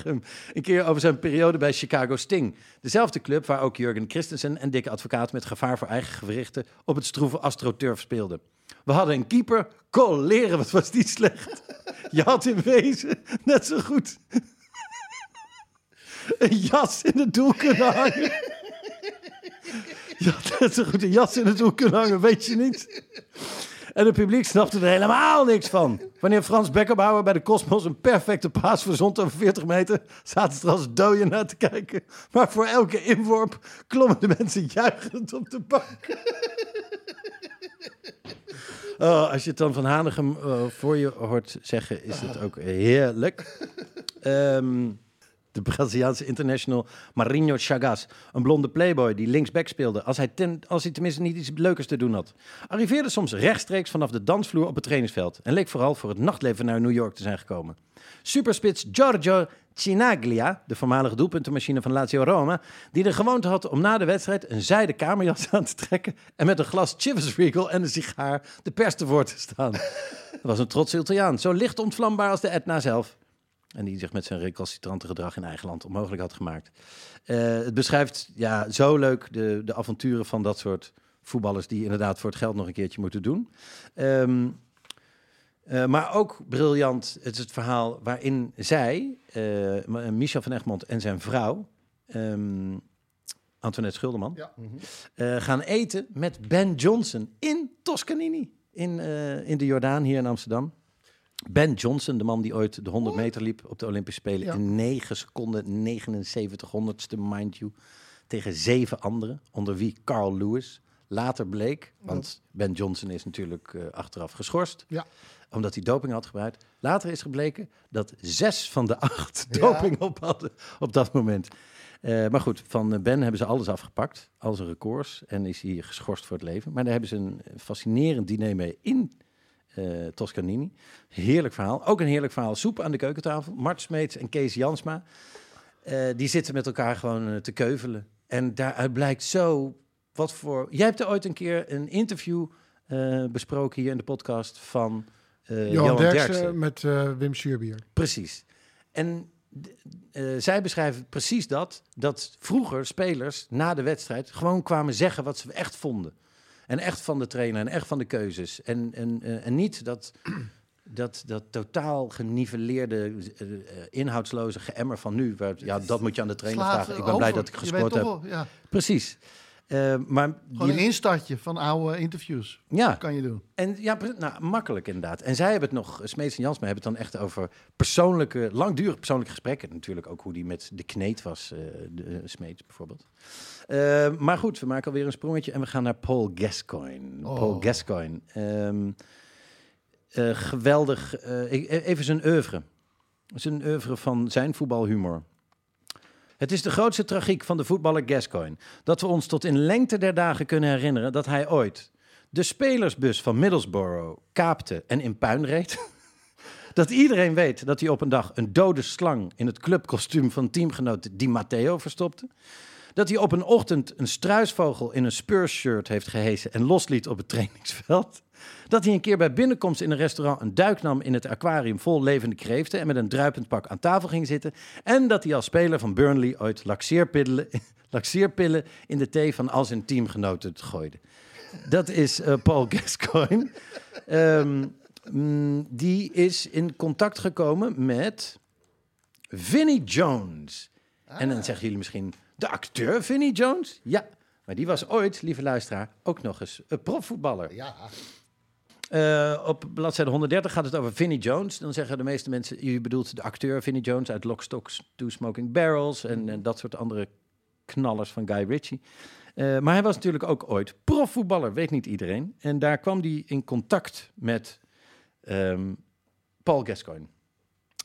Een keer over zijn periode bij Chicago Sting. Dezelfde club waar ook Jurgen Christensen en Dikke Advocaat... met gevaar voor eigen gewrichten op het stroeve AstroTurf speelden. We hadden een keeper. Coleren, wat was die slecht. Je had in wezen net zo goed... een jas in het doel kunnen hangen. Je had net zo goed een jas in het doel kunnen hangen, weet je niet. En het publiek snapte er helemaal niks van. Wanneer Frans Beckerbauer bij de Cosmos een perfecte paas verzond over 40 meter, zaten ze er als dooien naar te kijken. Maar voor elke inworp klommen de mensen juichend op de bank. Oh, als je het dan van Hanegem eh, voor je hoort zeggen, is het ook heerlijk. Ehm, de Braziliaanse international Marinho Chagas, een blonde playboy die linksback speelde als hij, ten, als hij tenminste niet iets leukers te doen had. Arriveerde soms rechtstreeks vanaf de dansvloer op het trainingsveld en leek vooral voor het nachtleven naar New York te zijn gekomen. Superspits Giorgio Cinaglia, de voormalige doelpuntenmachine van Lazio Roma, die de gewoonte had om na de wedstrijd een zijden kamerjas aan te trekken en met een glas Chivas Regal en een sigaar de pers te woord te staan. Dat was een trotse Italiaan, zo licht ontvlambaar als de Etna zelf. En die zich met zijn recalcitrante gedrag in eigen land onmogelijk had gemaakt. Eh, het beschrijft ja, zo leuk de, de avonturen van dat soort voetballers... die inderdaad voor het geld nog een keertje moeten doen. Ehm, eh, maar ook briljant, het is het verhaal waarin zij, eh, Michel van Egmond en zijn vrouw... ehm, Antoinette Schulderman, Ja. gaan eten met Ben Johnson in Toscanini. In, in de Jordaan, hier in Amsterdam. Ben Johnson, de man die ooit de 100 meter liep op de Olympische Spelen. Ja. In 9 seconden, 79 honderdste, mind you. Tegen zeven anderen, onder wie Carl Lewis. Later bleek, want Ben Johnson is natuurlijk eh, achteraf geschorst. Ja. Omdat hij doping had gebruikt. Later is gebleken dat zes van de acht Ja. doping op hadden op dat moment. Eh, maar goed, van eh, Ben hebben ze alles afgepakt, al zijn records. En is hij geschorst voor het leven. Maar daar hebben ze een fascinerend diner mee in eh, Toscanini. Heerlijk verhaal. Ook een heerlijk verhaal. Soep aan de keukentafel. Mart Smeets en Kees Jansma. eh, die zitten met elkaar gewoon eh, te keuvelen. En daaruit blijkt zo wat voor... Jij hebt er ooit een keer een interview besproken hier in de podcast van Johan, Johan, Derksen, Derksen. met Wim Suurbier. Precies. En zij beschrijven precies dat, dat vroeger spelers na de wedstrijd gewoon kwamen zeggen wat ze echt vonden. En echt van de trainer en echt van de keuzes. En, en, eh, en niet dat, dat, dat totaal geniveleerde, eh, inhoudsloze geëmmer van nu. Waar, ja, dat moet je aan de trainer vragen. Ik ben blij dat ik gescoord heb. toch wel, Ja, Precies. Eh, maar gewoon een instartje van oude interviews. ja, Kan je doen. en ja, nou, makkelijk inderdaad. En zij hebben het nog, Smeets en Jansma hebben het dan echt over persoonlijke, langdurige persoonlijke gesprekken. Natuurlijk ook hoe die met de kneet was, eh de, eh, Smeets bijvoorbeeld. Maar goed, we maken alweer een sprongetje en we gaan naar Paul Gascoigne. Oh. Paul Gascoigne. Ehm, eh, geweldig. ik- even zijn oeuvre. Zijn oeuvre van zijn voetbalhumor. Het is de grootste tragiek van de voetballer Gascoigne dat we ons tot in lengte der dagen kunnen herinneren dat hij ooit de spelersbus van Middlesbrough kaapte en in puin reed. dat iedereen weet dat hij op een dag een dode slang in het clubkostuum van teamgenoot Di Matteo verstopte. Dat hij op een ochtend een struisvogel in een Spurs-shirt heeft gehesen en losliet op het trainingsveld. Dat hij een keer bij binnenkomst in een restaurant een duik nam in het aquarium vol levende kreeften en met een druipend pak aan tafel ging zitten. En dat hij als speler van Burnley ooit laxeerpillen, laxeerpillen in de thee van al zijn teamgenoten gooide. Dat is eh, Paul Gascoigne. Ehm, mm, die is in contact gekomen met Vinnie Jones. En dan zeggen jullie misschien, de acteur Vinnie Jones? Ja, maar die was ooit, lieve luisteraar, ook nog eens een profvoetballer. Ja. Eh, op bladzijde 130 gaat het over Vinnie Jones. Dan zeggen de meeste mensen, je bedoelt de acteur Vinnie Jones uit Lock, Stock, Two Smoking Barrels en, en dat soort andere knallers van Guy Ritchie. Eh, maar hij was natuurlijk ook ooit profvoetballer, weet niet iedereen. En daar kwam hij in contact met ehm, Paul Gascoigne.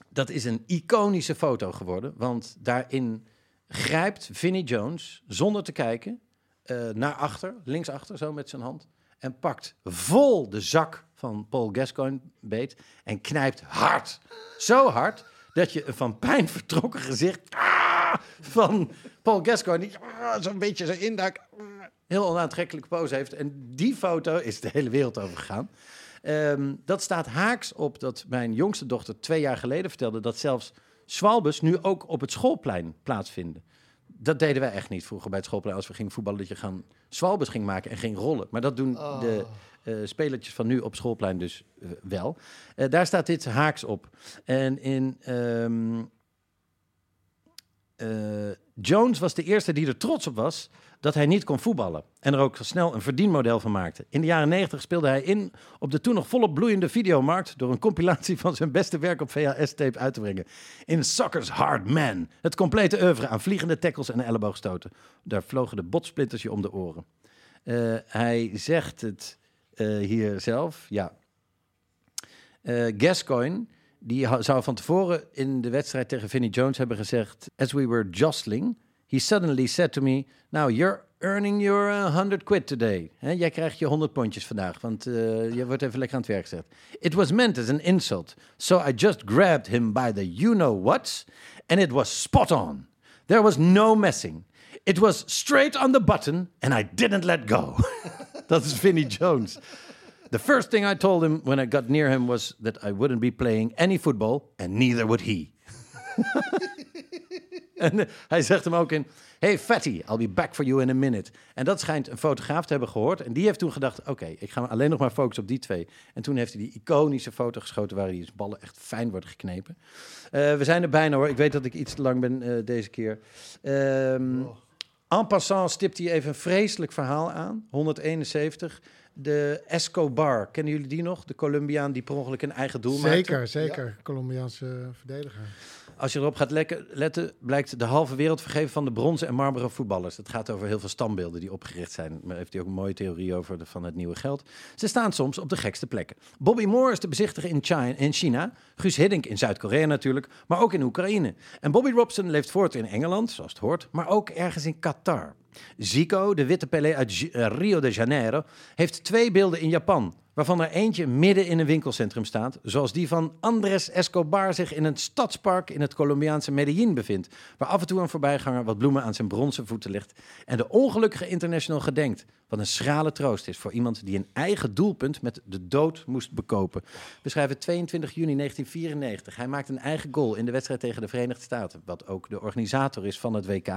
Dat is een iconische foto geworden, want daarin grijpt Vinnie Jones zonder te kijken eh, naar achter, linksachter, zo met zijn hand. En pakt vol de zak van Paul Gascoigne beet en knijpt hard. Zo hard dat je een van pijn vertrokken gezicht ah, van Paul Gascoigne, die ah, zo'n beetje zo indak, ah, heel onaantrekkelijke pose heeft. En die foto is de hele wereld over gegaan. Ehm, dat staat haaks op dat mijn jongste dochter twee jaar geleden vertelde dat zelfs Swalbus nu ook op het schoolplein plaatsvinden. Dat deden wij echt niet vroeger bij het schoolplein als we gingen voetballen, dat je gaan Swalbus ging maken en ging rollen. Maar dat doen de eh spelertjes van nu op schoolplein dus eh, wel. Eh, daar staat dit haaks op. En in ehm, eh, Jones was de eerste die er trots op was dat hij niet kon voetballen. En er ook snel een verdienmodel van maakte. In de jaren 90 speelde hij in op de toen nog volop bloeiende videomarkt... door een compilatie van zijn beste werk op VHS-tape uit te brengen. In Soccer's Hard Man. Het complete oeuvre aan vliegende tackles en elleboogstoten. Daar vlogen de botsplinters je om de oren. Eh, hij zegt het eh, hier zelf, ja. Eh, Gascoigne, die zou van tevoren in de wedstrijd tegen Vinnie Jones hebben gezegd... As we were jostling, he suddenly said to me... Now, you're earning your uh, 100 quid today. Jij krijgt je 100 pondjes vandaag, want eh, je wordt even lekker aan het werk gezet. It was meant as an insult. So I just grabbed him by the you-know-what... and it was spot on. There was no messing. It was straight on the button and I didn't let go. Dat is Vinnie Jones. The first thing I told him when I got near him was that I wouldn't be playing any football and neither would he. en hij zegt hem ook in: Hey fatty, I'll be back for you in a minute. En dat schijnt een fotograaf te hebben gehoord. En die heeft toen gedacht: Oké, ik ga alleen nog maar focussen op die twee. En toen heeft hij die iconische foto geschoten waar die ballen echt fijn worden geknepen. Eh, we zijn er bijna hoor. Ik weet dat ik iets te lang ben eh, deze keer. Ehm, En passant stipt hij even een vreselijk verhaal aan. 171. De Escobar, kennen jullie die nog? De Colombiaan die per ongeluk een eigen doel maakte. Zeker, zeker. Colombiaanse verdediger. Als je erop gaat letten, blijkt de halve wereld vergeven van de bronzen en marmeren voetballers. Het gaat over heel veel standbeelden die opgericht zijn. Maar heeft hij ook een mooie theorie over de, van het nieuwe geld. Ze staan soms op de gekste plekken. Bobby Moore is de bezichtiger in China, in China. Guus Hiddink in Zuid-Korea natuurlijk, maar ook in Oekraïne. En Bobby Robson leeft voort in Engeland, zoals het hoort, maar ook ergens in Qatar. Zico, de witte Pelé uit eh, Rio de Janeiro, heeft twee beelden in Japan. Waarvan er eentje midden in een winkelcentrum staat. Zoals die van Andres Escobar zich in een stadspark in het Colombiaanse Medellin bevindt. Waar af en toe een voorbijganger wat bloemen aan zijn bronzen voeten legt. En de ongelukkige international gedenkt. Wat een schrale troost is voor iemand die een eigen doelpunt met de dood moest bekopen. We schrijven 22 juni 1994. Hij maakt een eigen goal in de wedstrijd tegen de Verenigde Staten. Wat ook de organisator is van het WK.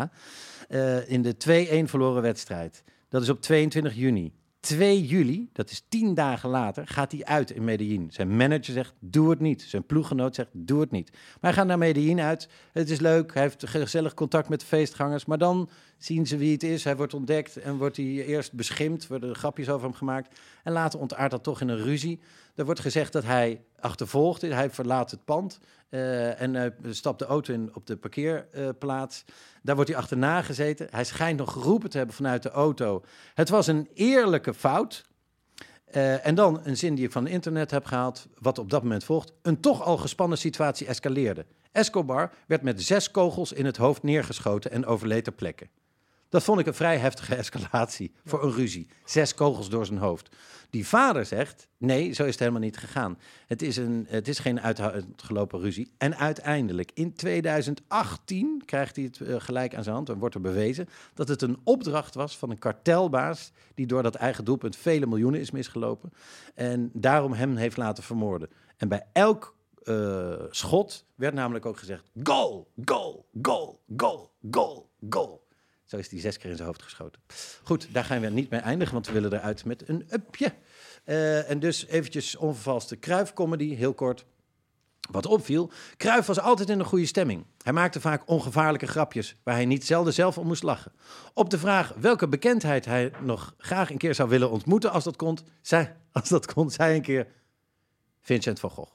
eh, in de 2-1 verloren wedstrijd. Dat is op 22 juni. 2 juli, dat is tien dagen later, gaat hij uit in Medellin. Zijn manager zegt, doe het niet. Zijn ploeggenoot zegt, doe het niet. Maar hij gaat naar Medellin uit. Het is leuk, hij heeft gezellig contact met de feestgangers. Maar dan zien ze wie het is. Hij wordt ontdekt en wordt hij eerst beschimpt. Worden grapjes over hem gemaakt. En later ontaart dat toch in een ruzie. Er wordt gezegd dat hij achtervolgd is. Hij verlaat het pand eh, en eh, stapt de auto in op de parkeerplaats. Daar wordt hij achterna gezeten. Hij schijnt nog geroepen te hebben vanuit de auto. Het was een eerlijke fout. Eh, en dan een zin die ik van het internet heb gehaald, wat op dat moment volgt. Een toch al gespannen situatie escaleerde. Escobar werd met zes kogels in het hoofd neergeschoten en overleed ter plekke. Dat vond ik een vrij heftige escalatie voor een ruzie. Zes kogels door zijn hoofd. Die vader zegt, nee, zo is het helemaal niet gegaan. Het is, een, het is geen uitgelopen ruzie. En uiteindelijk, in 2018, krijgt hij het eh, gelijk aan zijn hand... en wordt er bewezen dat het een opdracht was van een kartelbaas... die door dat eigen doelpunt vele miljoenen is misgelopen... en daarom hem heeft laten vermoorden. En bij elk eh, schot werd namelijk ook gezegd... goal, goal, goal, goal, goal, goal. Zo is hij zes keer in zijn hoofd geschoten. Goed, daar gaan we niet mee eindigen, want we willen eruit met een upje. Eh, en dus eventjes onvervalste Kruif-comedy, heel kort. Wat opviel, Kruif was altijd in een goede stemming. Hij maakte vaak ongevaarlijke grapjes, waar hij niet zelden zelf om moest lachen. Op de vraag welke bekendheid hij nog graag een keer zou willen ontmoeten als dat kon, zei, als dat kon, zei een keer Vincent van Gogh.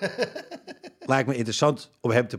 Lijkt me interessant om hem te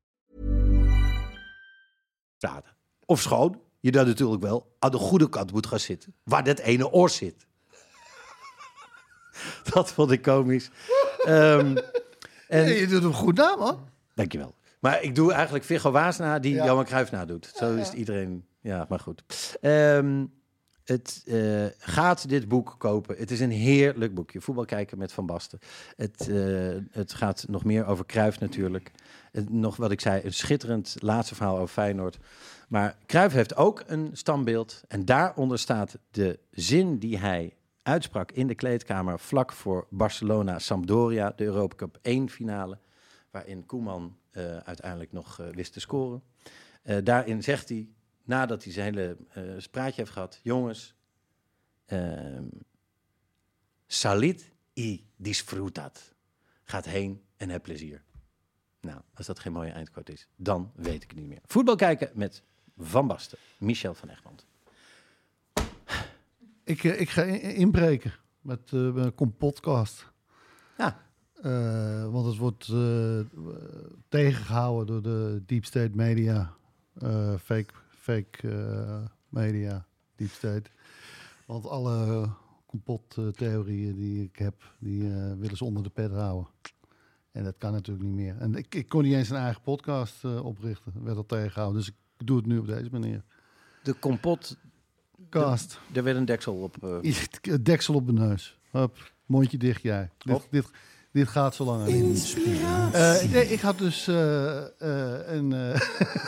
Praten. Of schoon, je dan natuurlijk wel aan de goede kant moet gaan zitten, waar dat ene oor zit. dat vond ik komisch. Ehm, en, je doet hem goed na, man. Dankjewel. Maar ik doe eigenlijk Viggo Waasna die Johan Cruijff nadoet. Zo is het iedereen. Ja, maar goed. Ehm, het eh, gaat dit boek kopen. Het is een heerlijk boekje. Voetbal kijken met Van Basten. Het, eh, het gaat nog meer over Cruijff natuurlijk. Nog wat ik zei, een schitterend laatste verhaal over Feyenoord. Maar Cruijff heeft ook een standbeeld. En daaronder staat de zin die hij uitsprak in de kleedkamer... vlak voor Barcelona-Sampdoria, de Europa Cup 1 finale... waarin Koeman eh, uiteindelijk nog eh, wist te scoren. Eh, daarin zegt hij, nadat hij zijn hele spraatje heeft gehad... jongens, ehm salit y disfrutat. Gaat heen en heb plezier. Nou, als dat geen mooie eindquote is, dan weet ik het niet meer. Voetbal kijken met Van Basten, Michel van Egmond. Ik, eh, ik ga in- inbreken met eh, mijn kompotcast. Ja, Eh, want het wordt eh, tegengehouden door de deep state media. Fake fake media, deep state. Want alle complottheorieën die ik heb, die willen ze onder de pet houden. En dat kan natuurlijk niet meer. En ik, ik kon niet eens een eigen podcast eh, oprichten. werd al tegengehouden. Dus ik doe het nu op deze manier. de kompot, Cast. er werd een deksel op. eh, Deksel op de neus. Hup, mondje dicht jij. Dit, dit, Dit gaat zo lang. Inspiratie. nee, ik had dus eh, eh, een. eh,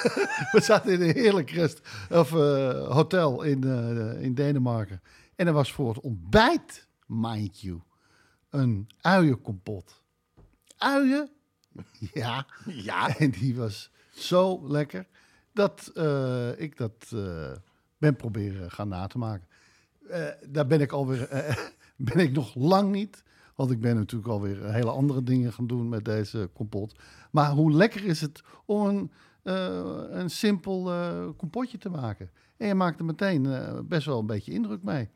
we zaten in een heerlijk rest, of, eh, hotel in, eh, in Denemarken. En er was voor het ontbijt, mind you, een uienkompot. Uien? Ja. Ja. En die was zo lekker dat eh, ik dat eh, ben proberen gaan na te maken. Eh, daar ben ik alweer ben ik nog lang niet. Want ik ben natuurlijk alweer hele andere dingen gaan doen met deze kompot. Maar hoe lekker is het om een, een simpel kompotje te maken. En je maakt er meteen best wel een beetje indruk mee.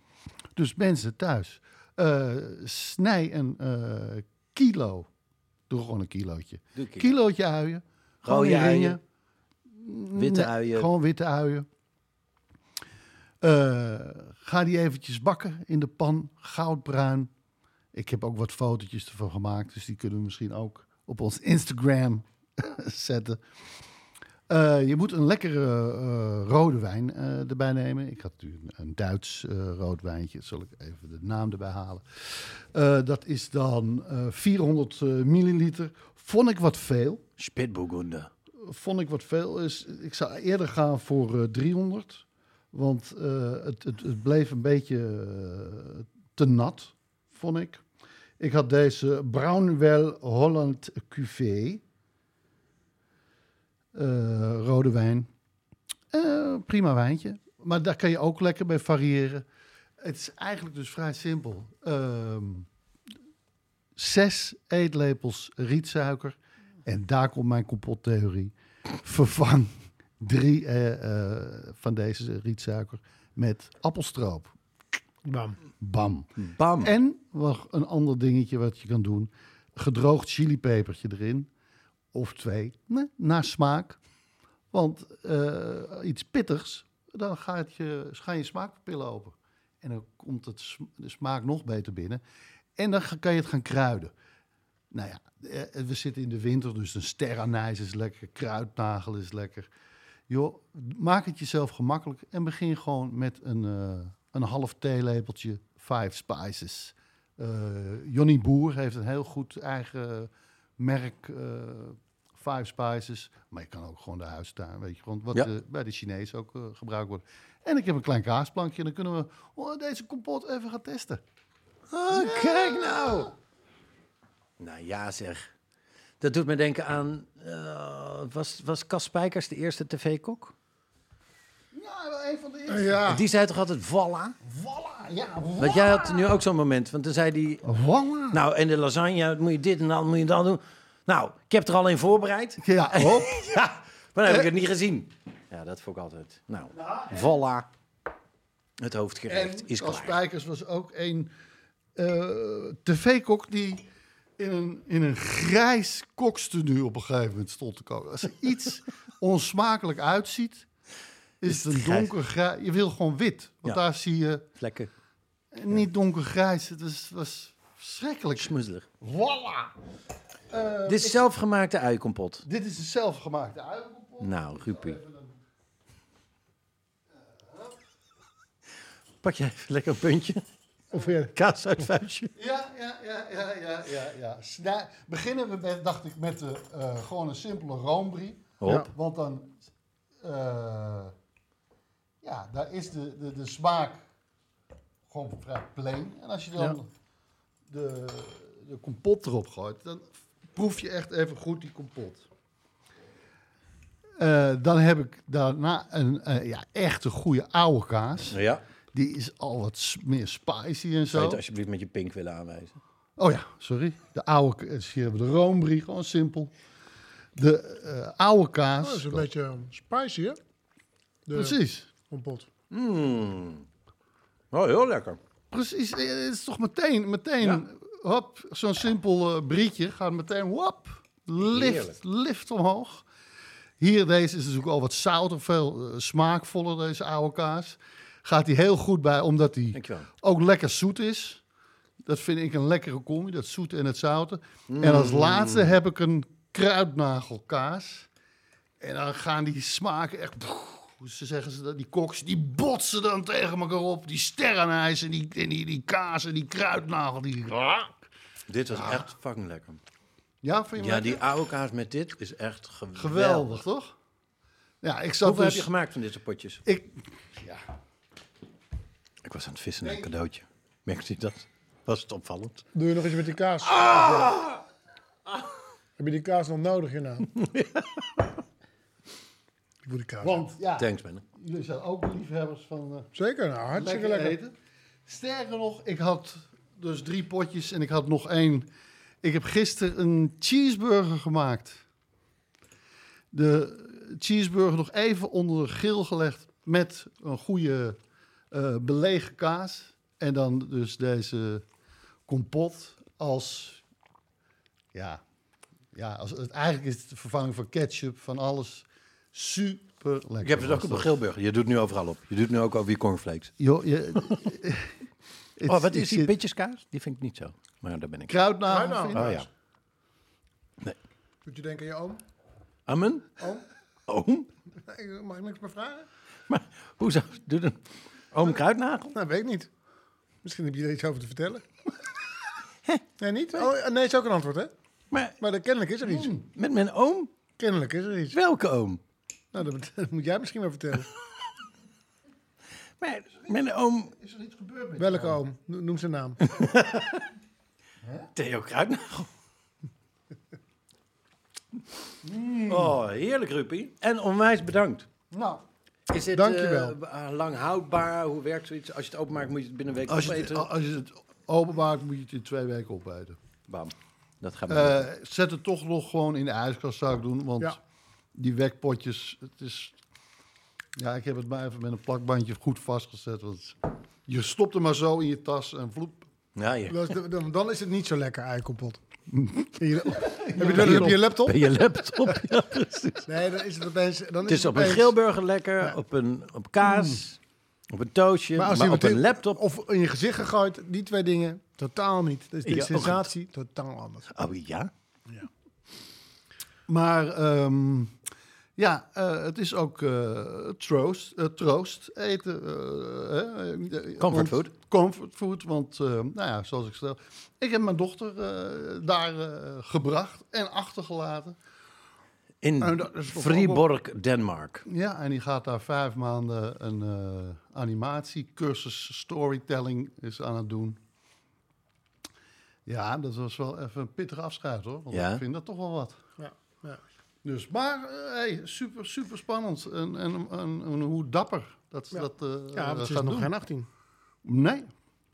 Dus mensen thuis, snij een kilo. Doe gewoon een kilootje. Ik. Kilootje uien. Gewoon Rode uien, ringen. witte Nee, uien. Gewoon witte uien. Eh, ga die eventjes bakken in de pan, goudbruin. Ik heb ook wat fotootjes ervan gemaakt, dus die kunnen we misschien ook op ons Instagram zetten. Eh, je moet een lekkere eh, rode wijn eh, erbij nemen. Ik had natuurlijk een, Duits rood wijntje. Zal ik even de naam erbij halen. Dat is dan eh 400 eh, milliliter. Vond ik wat veel Spitburgunder. vond ik wat veel. Is, ik zou eerder gaan voor eh, 300. Want het, het, het bleef een beetje te nat, vond ik. Ik had deze Brownwell Holland Cuvée. Eh, rode wijn. Eh, prima wijntje. Maar daar kan je ook lekker bij variëren. Het is eigenlijk dus vrij simpel. Ehm, zes eetlepels rietsuiker. En daar komt mijn kompottheorie. Vervang drie eh, eh, van deze rietsuiker met appelstroop. Bam. Bam. Bam. En nog een ander dingetje wat je kan doen. Gedroogd chilipepertje erin. Of twee. Nee, naar smaak. Want eh, iets pittigs, dan gaat je, gaan je smaakpapillen open. En dan komt het, de smaak nog beter binnen. En dan kan je het gaan kruiden. Nou ja, eh, we zitten in de winter, dus een sterrenijs is lekker. Kruidnagel is lekker. Joh, maak het jezelf gemakkelijk en begin gewoon met een, eh, een half theelepeltje Five Spices. Eh Johnny Boer heeft een heel goed eigen merk eh, Five Spices. Maar je kan ook gewoon de huistuin, weet je, gewoon wat Ja. bij de Chinezen ook eh, gebruikt wordt. En ik heb een klein kaasplankje en dan kunnen we oh, deze kompot even gaan testen. Ah, kijk nou. Nou ja, zeg. Dat doet me denken aan... eh, was, was Cas Spijkers de eerste tv-kok? Ja, wel een van de eerste. Ja. Die zei toch altijd voilà? Voilà, ja, Want jij had nu ook zo'n moment. Want dan zei hij... Voilà. Nou, en de lasagne, moet je dit en dan moet je dat doen. Nou, ik heb er al een voorbereid. Ja, hop. Ja, maar dan heb ik het niet gezien. Ja, dat vond ik altijd. Nou, voilà. Het hoofdgerecht En is als klaar. Spijkers was ook een eh, tv-kok die in een, in een grijs kokstenu op een gegeven moment stond te koken. Als er iets onsmakelijk uitziet, is het een grijs. donkergrijs. Je wil gewoon wit, want Ja. daar zie je Vlekken, niet donkergrijs. Het was, was verschrikkelijk. smuzzelig. Voilà. Eh, Dit is zelfgemaakte uikompot. dit is een zelfgemaakte uienkompot. Nou, Rupie. Pak jij even lekker een puntje. Of weer. Kaas uit vuistje. Ja, ja, ja, ja, ja, ja. ja. Snij- beginnen we met, dacht ik, met de, eh, gewoon een simpele roombrie. Hop. Want dan, eh, ja, daar is de, de, de smaak gewoon vrij plain. En als je dan de, de kompot erop gooit, dan proef je echt even goed die kompot. Eh, dan heb ik daarna een eh, ja, echt een goede oude kaas. Ja. Die is al wat meer spicy en Zou je zo. het alsjeblieft met je pink willen aanwijzen? Oh ja, sorry. De oude, k- dus hier hebben we de roombrie, gewoon simpel. De eh, oude kaas. Oh, dat is een beetje um, spicy, hè? De Precies. Kompot. Mmm. Oh, heel lekker. Precies. Eh, Het is toch meteen, meteen, Ja. hop, zo'n simpel eh, brietje gaat meteen, wop, lift, Heerlijk. lift omhoog. Hier, deze is natuurlijk al wat zouter, veel eh, smaakvoller, deze oude kaas. Gaat hij heel goed bij, omdat Dankjewel. ook lekker zoet is. Dat vind ik een lekkere combi, dat zoete en het zoute. En als laatste heb ik een kruidnagelkaas. En dan gaan die smaken echt... Hoe ze zeggen ze dat? Die koks, die botsen dan tegen elkaar op. Die sterrenijs en die, en die, die kaas en die kruidnagel. Die, Dit was echt fucking lekker. Ja, vind je Ja, die oude kaas met dit is echt geweldig. Geweldig, toch? Ja, ik zat Hoeveel dus... heb je gemaakt van dit soort potjes? Ik, Ik was aan het vissen naar een cadeautje. Merkte je dat? Was het opvallend? Doe je nog eens met die kaas? Ah! Heb je die kaas nog nodig hierna? Ik moet die kaas. want ja, Thanks, man. jullie zijn ook liefhebbers van eh, Zeker, nou, hartstikke lekker, lekker. eten. Sterker nog, ik had dus drie potjes en ik had nog één. Ik heb gisteren een cheeseburger gemaakt. De cheeseburger nog even onder de grill gelegd met een goede eh, belegen kaas. En dan dus deze kompot als... Ja, ja als, het, eigenlijk is het de vervanging van ketchup, van alles. Super lekker. Ik heb het ook op een dat. grillburger. Je doet nu overal op. Je doet nu ook over je cornflakes. Joh, je, Oh, wat is die bitjeskaas? Die vind ik niet zo. Maar daar ben ik. Vind je? Oh ja. Moet je denken aan je oom? Amen? Oom? Oom? Nee, Mag ik niks meer vragen? Maar hoezo? Doe een oom kruidnagel? Nou, weet ik niet. Misschien heb je er iets over te vertellen. nee, niet? Oh, nee, is ook een antwoord, hè? Maar Maar dan, kennelijk is er iets. met mijn oom? Kennelijk is er iets. Welke oom? Nou, dat, dat moet jij misschien wel vertellen. Maar mijn oom Is er iets gebeurd met Welke oom? No- Noem zijn naam. Theo Kruidnagel. Oh, heerlijk, Ruppie. En onwijs bedankt. Nou, Is het Dankjewel. eh, lang houdbaar? Hoe werkt zoiets? Als je het openmaakt, moet je het binnen een week als je, opeten? het, als je het openmaakt, moet je het in twee weken opeten. Bam. Dat gaat Eh, zet het toch nog gewoon in de ijskast, zou ik doen. Want Ja. Die wekpotjes, het is... Ja, ik heb het maar even met een plakbandje goed vastgezet. Want je stopt hem maar zo in je tas en vloep. Ja, je. Dat dan, dan is het niet zo lekker eikompot. heb je eens op je laptop? Je laptop. ja, precies. Nee, dan is het opeens... Dan Het is op een grillburger lekker, op, een, op kaas, op een toastje, Maar als op een laptop. Of in je gezicht gegooid, die twee dingen, totaal niet. Dus de Ja, sensatie, totaal anders. Oh ja? Maar ehm, ja, eh, het is ook eh, troost, eh, troost eten. Comfort want- food. Comfort food, want nou ja, zoals ik stel. Ik heb mijn dochter daar gebracht en achtergelaten. In Friborg, Denemark. Ja, en die gaat daar vijf maanden een animatiecursus storytelling is aan het doen. Ja, dat was wel even een pittig afscheid hoor. Want Ja? ik vind dat toch wel wat. Dus, maar eh, hey, super, super spannend. En, en, en, en hoe dapper dat ze Ja. dat eh Ja, want het is gaat nog doen. geen 18. Nee,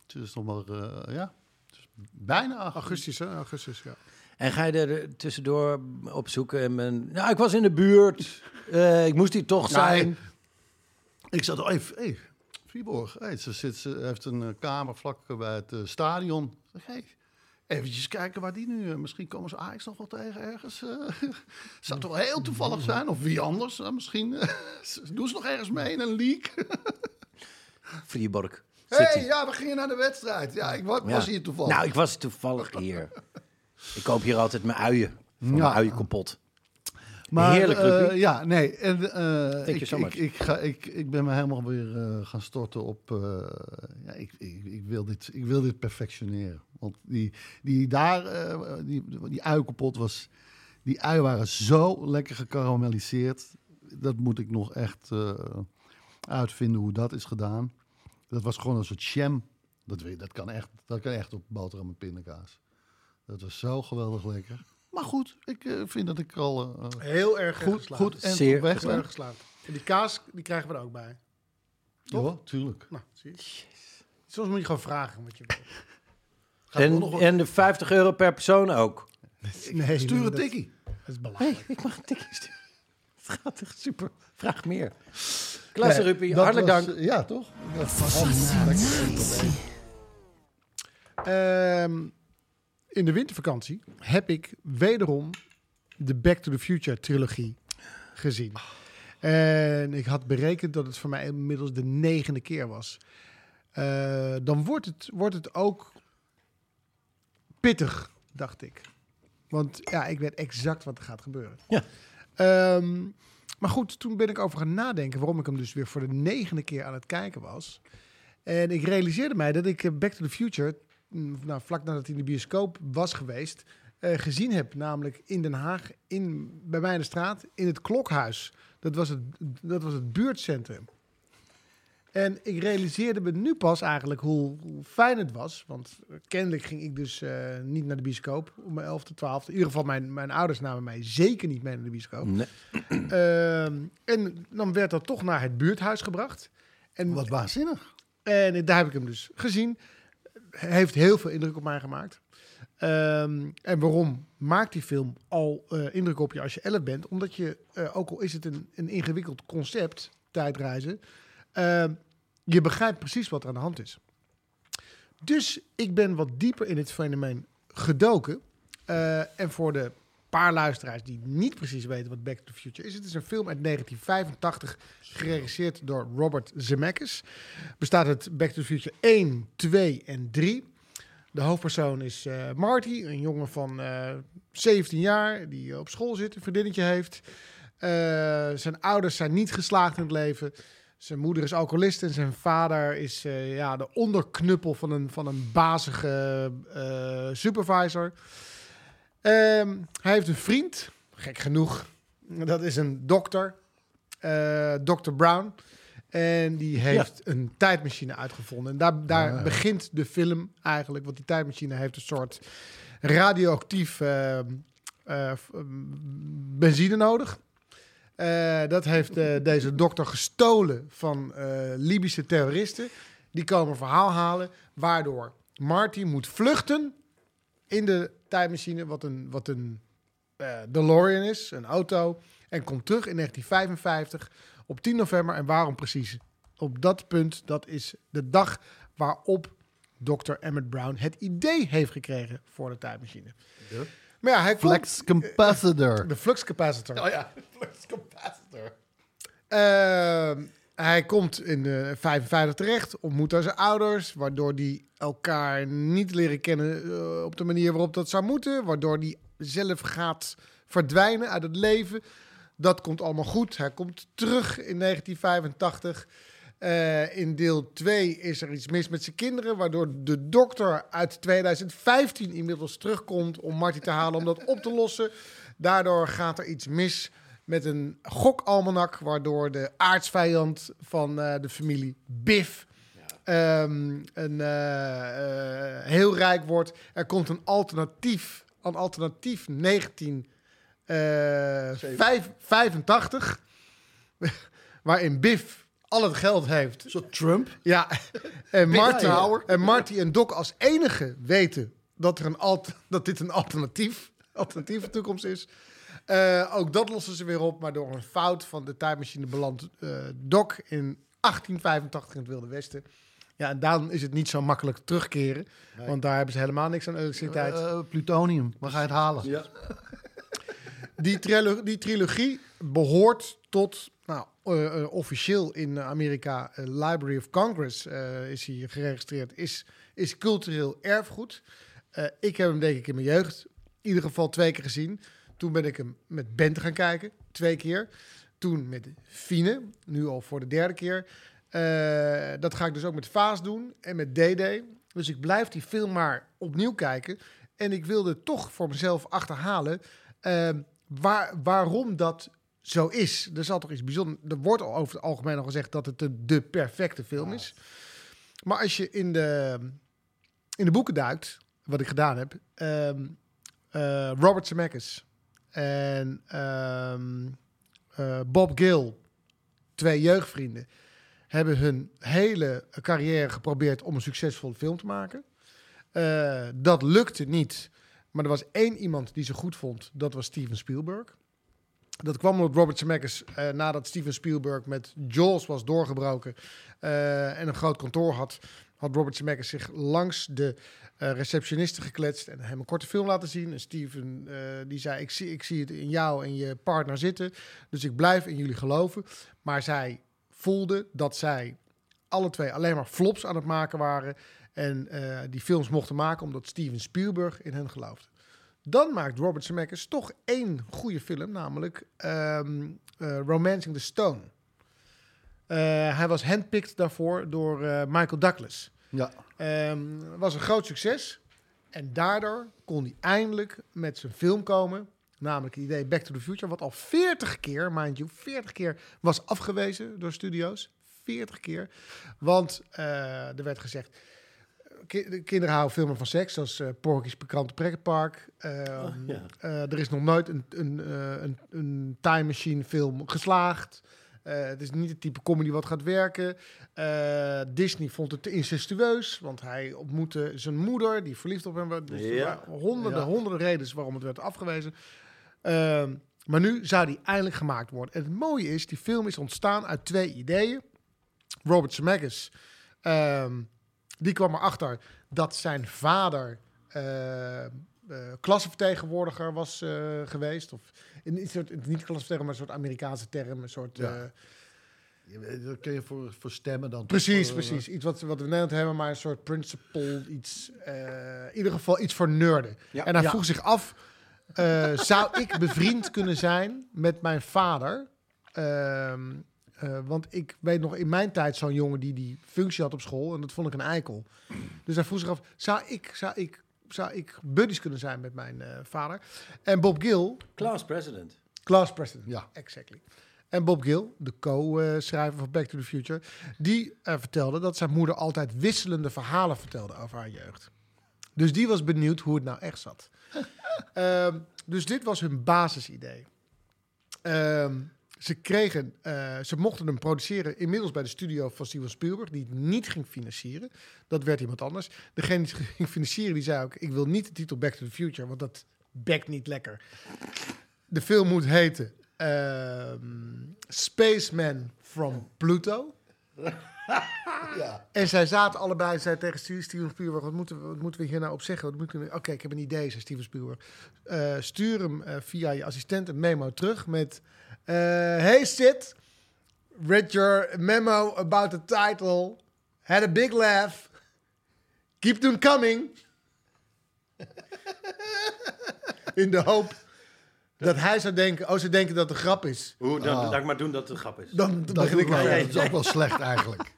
het is nog maar, eh, ja, het is bijna acht. Augustus, hè? Augustus, ja. En ga je er tussendoor opzoeken? En men, nou, ik was in de buurt. Eh, ik moest hier toch zijn. Nee. Ik zat, hey, hey Viborg, hey, ze, zit, ze heeft een eh, kamer vlak bij het eh, stadion. Hey, eventjes kijken waar die nu, eh, misschien komen ze Ajax nog wel tegen ergens. eh. zou toch heel toevallig zijn, of wie anders. misschien eh, doen ze nog ergens mee in een league. City. hey, ja, we gingen naar de wedstrijd. Ja, ik wa- was Ja. hier toevallig. Nou, ik was toevallig hier. ik koop hier altijd mijn uien. Van Ja. mijn uien kapot. Maar, Heerlijk, eh, ja, nee. En, eh, ik, so ik, ik, ga, ik, ik ben me helemaal weer eh, gaan storten op... ja, ik, ik, ik, wil dit, ik wil dit perfectioneren. Want die, die daar, die, die ui kapot was... Die ui waren zo lekker gekarameliseerd. Dat moet ik nog echt uitvinden hoe dat is gedaan. Dat was gewoon een soort jam. Dat, dat, kan, echt, dat kan echt op boterham en pindakaas. Dat was zo geweldig lekker. Maar goed, ik eh, vind dat ik al... eh, Heel erg Goed, geslaagd. goed en Zeer op weg ben. geslaagd. En die kaas, die krijgen we er ook bij. Ja, tuurlijk. Nou, zie je. Soms moet je gewoon vragen wat je wil. En, en de 50 euro per persoon ook. Nee, Stuur nee, een dat- tikkie. Dat is belangrijk. Hey, ik mag een tikje sturen. Het gaat echt super. Vraag meer. Klasse, Nee, Ruppie. dat Hartelijk was, dank. eh, Ja, toch? Ehm, in de wintervakantie heb ik wederom de Back to the Future trilogie gezien. En ik had berekend dat het voor mij inmiddels de negende keer was. Eh, dan wordt het, wordt het ook pittig, dacht ik. Want ja, ik weet exact wat er gaat gebeuren. Ja. Ehm, maar goed, toen ben ik over gaan nadenken waarom ik hem dus weer voor de negende keer aan het kijken was. En ik realiseerde mij dat ik Back to the Future nou, vlak nadat hij in de bioscoop was geweest, eh, gezien heb. Namelijk in Den Haag, in, bij mij in de straat, in het Klokhuis. Dat was het, dat was het buurtcentrum. En ik realiseerde me nu pas eigenlijk hoe, hoe fijn het was. Want kennelijk ging ik dus eh, niet naar de bioscoop om mijn 11e, 12e. In ieder geval, mijn, mijn ouders namen mij zeker niet mee naar de bioscoop. Nee. Ehm, en dan werd dat toch naar het buurthuis gebracht. En, Wat waanzinnig. en daar heb ik hem dus gezien. Heeft heel veel indruk op mij gemaakt. Ehm, en waarom maakt die film al eh, indruk op je als je 11 bent? Omdat je, eh, ook al is het een, een ingewikkeld concept, tijdreizen, ehm, je begrijpt precies wat er aan de hand is. Dus ik ben wat dieper in het fenomeen gedoken. Eh, en voor de paar luisteraars die niet precies weten wat Back to the Future is. Het is een film uit 1985, geregisseerd door Robert Zemeckis. Bestaat uit Back to the Future 1, 2 en 3. De hoofdpersoon is eh, Marty, een jongen van eh 17 jaar die op school zit, een vriendinnetje heeft. Eh, zijn ouders zijn niet geslaagd in het leven. Zijn moeder is alcoholist en zijn vader is eh, ja, de onderknuppel van een, van een bazige eh, supervisor. Ehm, hij heeft een vriend, gek genoeg. Dat is een dokter, eh Dr. Brown. En die heeft een tijdmachine uitgevonden. En daar, daar begint de film eigenlijk. Want die tijdmachine heeft een soort radioactief eh, eh, f- benzine nodig. Eh, dat heeft deze dokter gestolen van Libische terroristen. Die komen verhaal halen, waardoor Marty moet vluchten in de tijdmachine, wat een, wat een eh, DeLorean is, een auto. En komt terug in 1955 op 10 november. En waarom precies? Op dat punt, dat is de dag waarop Dr. Emmett Brown het idee heeft gekregen voor de tijdmachine. Maar ja, hij komt- Flex capacitor. de flux capacitor. Oh ja, flex capacitor. Ehm, hij komt in de 55 terecht, ontmoet daar zijn ouders, waardoor die elkaar niet leren kennen eh, op de manier waarop dat zou moeten, waardoor die zelf gaat verdwijnen uit het leven. Dat komt allemaal goed. Hij komt terug in 1985. Eh, in deel 2 is er iets mis met zijn kinderen, waardoor de dokter uit 2015 inmiddels terugkomt om Marty te halen om dat op te lossen. Daardoor gaat er iets mis met een gokalmanak, waardoor de aardsvijand van eh, de familie Biff ehm, een, eh, eh, heel rijk wordt. Er komt een alternatief, een alternatief 1985, waarin Biff al het geld heeft. Zo Trump. Ja, en Marty, en Marty en Doc als enige weten dat, er een alt dat dit een alternatief, alternatieve toekomst is. Eh, ook dat lossen ze weer op, maar door een fout van de tijdmachine belandt eh, Doc in 1885 in het Wilde Westen. Ja, en dan is het niet zo makkelijk terugkeren, want daar hebben ze helemaal niks aan elektriciteit. Eh, plutonium. Waar ga je het halen? Ja. Die, trilo- die trilogie behoort tot, nou, eh, eh, officieel in Amerika, eh, Library of Congress eh, is hij geregistreerd, is, is cultureel erfgoed. Eh, ik heb hem denk ik in mijn jeugd in ieder geval twee keer gezien. Toen ben ik hem met Bente gaan kijken, twee keer. Toen met Fine, nu al voor de derde keer. Eh, dat ga ik dus ook met Vaas doen en met DD. Dus ik blijf die film maar opnieuw kijken. En ik wilde toch voor mezelf achterhalen ehm, waar, waarom dat zo is. Er zal toch iets bijzonders... Er wordt al over het algemeen al gezegd dat het de, de perfecte film is. Maar als je in de, in de boeken duikt, wat ik gedaan heb... ehm, eh, Robert Zemeckis en ehm, eh, Bob Gill, twee jeugdvrienden, hebben hun hele carrière geprobeerd om een succesvolle film te maken. Eh, dat lukte niet. Maar er was één iemand die ze goed vond. Dat was Steven Spielberg. Dat kwam omdat Robert Zemeckis, eh, nadat Steven Spielberg met Jaws was doorgebroken eh, en een groot kantoor had, had Robert Zemeckis zich langs de eh receptioniste gekletst en hem een korte film laten zien. En Steven die zei, ik zie, ik zie het in jou en je partner zitten, dus ik blijf in jullie geloven. Maar zij voelde dat zij alle twee alleen maar flops aan het maken waren en eh, die films mochten maken omdat Steven Spielberg in hen geloofde. Dan maakt Robert Zemeckis toch één goede film, namelijk eh, Romancing the Stone. Eh, hij was handpicked daarvoor door Michael Douglas. Ja. Ehm, was een groot succes. En daardoor kon hij eindelijk met zijn film komen. Namelijk het idee Back to the Future. Wat al 40 keer, mind you, 40 keer was afgewezen door studio's. 40 keer. Want eh, er werd gezegd... ki- de kinderen houden filmen van seks, zoals eh Porky's Pikante Pretpark. Ehm, ja. eh, er is nog nooit een, een, een, een time machine film geslaagd. Het is niet het type comedy wat gaat werken. Disney vond het te incestueus, want hij ontmoette zijn moeder, die verliefd op hem was. Dus er waren honderden, Ja. honderden redenen waarom het werd afgewezen. Ehm, maar nu zou die eindelijk gemaakt worden. En het mooie is, die film is ontstaan uit twee ideeën. Robert Zemeckis, ehm, die kwam erachter dat zijn vader eh, klassenvertegenwoordiger was eh, geweest. Of in een soort, niet klassenvertegenwoordiger, maar een soort Amerikaanse term. Een soort, Ja. eh, Je weet, Dat kun je voor, voor stemmen dan. Precies, precies. Iets wat, wat we in Nederland hebben, maar een soort principle, iets, eh, in ieder geval iets voor nerden. Ja. En hij Ja. vroeg zich af, eh, zou ik bevriend kunnen zijn met mijn vader? Ehm, eh, want ik weet nog in mijn tijd zo'n jongen die die functie had op school en dat vond ik een eikel. Dus hij vroeg zich af, zou ik, zou ik, zou ik buddies kunnen zijn met mijn eh, vader? En Bob Gill, Class president. Class President. Ja. exactly. En Bob Gill, de co-schrijver van Back to the Future, die vertelde dat zijn moeder altijd wisselende verhalen vertelde over haar jeugd. Dus die was benieuwd hoe het nou echt zat. Ehm, dus dit was hun basisidee. Ehm, ze kregen, eh, ze mochten hem produceren inmiddels bij de studio van Steven Spielberg, die het niet ging financieren. Dat werd iemand anders. Degene die ging financieren, die zei ook: Ik wil niet de titel Back to the Future, want dat bekt niet lekker. De film moet heten ehm, Spaceman from Pluto. Ja. En zij zaten allebei, zei tegen Ste- Steven Spielberg, wat moeten we, wat moeten we hier nou op zeggen? Oké, ik heb een idee, zei Steven Spielberg. Eh, stuur hem eh, via je assistent een memo terug met... eh, hey Sid, read your memo about the title. Had a big laugh. Keep them coming. In de hoop dat hij zou denken, oh ze denken dat het een grap is. Hoe, dan, Ah. Laat ik maar doen dat het een grap is. Dan, dan Dat, begin ik wel, dat is ook wel slecht eigenlijk.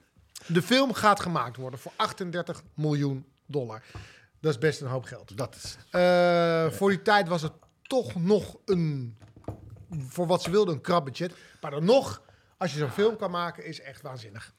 De film gaat gemaakt worden voor 38 miljoen dollar. Dat is best een hoop geld. Dat is, Eh, voor die tijd was het toch nog een, voor wat ze wilden, een krap budget. Maar dan nog, als je zo'n film kan maken, is echt waanzinnig.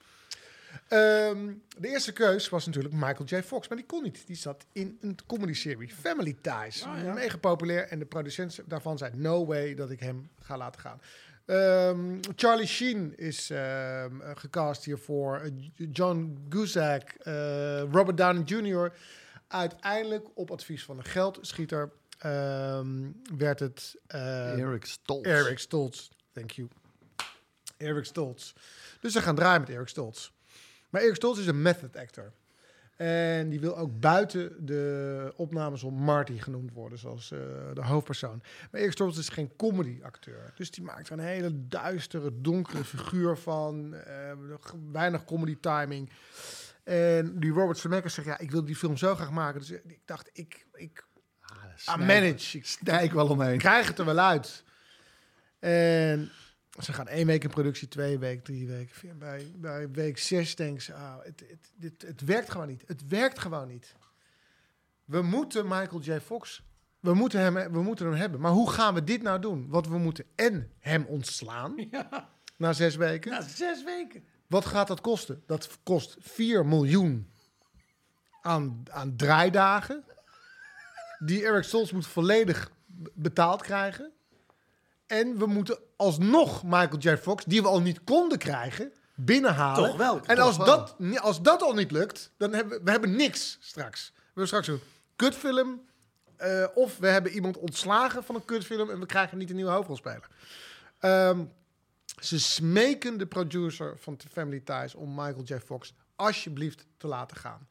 Ehm, de eerste keus was natuurlijk Michael J. Fox, maar die kon niet. Die zat in een comedy-serie, Family Ties. Mega populair. En de producent daarvan zei, no way dat ik hem ga laten gaan. Ehm, Charlie Sheen is ehm, gecast hiervoor. Eh, John Cusack, eh, Robert Downey Jr. Uiteindelijk, op advies van een geldschieter, werd het... Eric Stoltz. Eric Stoltz, thank you. Eric Stoltz. Dus ze gaan draaien met Eric Stoltz. Maar Eric Stoltz is een method actor. En die wil ook buiten de opnames om Marty genoemd worden, zoals eh, de hoofdpersoon. Maar Eric Stoltz is geen comedy-acteur. Dus die maakt er een hele duistere, donkere figuur van. eh, weinig comedy-timing. En die Robert Zemeckis zegt, ja, ik wil die film zo graag maken. Dus ik dacht, ik, ik I manage. Ik Snij ik wel omheen. krijg het er wel uit. En ze gaan één week in productie, twee weken, drie weken. Bij, bij week zes denken ze, ah, het, het, dit, het werkt gewoon niet. Het werkt gewoon niet. We moeten Michael J. Fox, we moeten, hem, we moeten hem hebben. Maar hoe gaan we dit nou doen? Want we moeten en hem ontslaan na zes weken. Na zes weken. Wat gaat dat kosten? Dat kost 4 miljoen aan, aan draaidagen. Die Eric Stoltz moet volledig betaald krijgen. En we moeten alsnog Michael J. Fox, die we al niet konden krijgen, binnenhalen. Toch wel, En toch als, wel. dat, als dat al niet lukt, dan hebben we, we hebben niks straks. We hebben straks een kutfilm. eh, of we hebben iemand ontslagen van een kutfilm en we krijgen niet een nieuwe hoofdrolspeler. Ehm, ze smeken de producer van The Family Ties om Michael J. Fox alsjeblieft te laten gaan.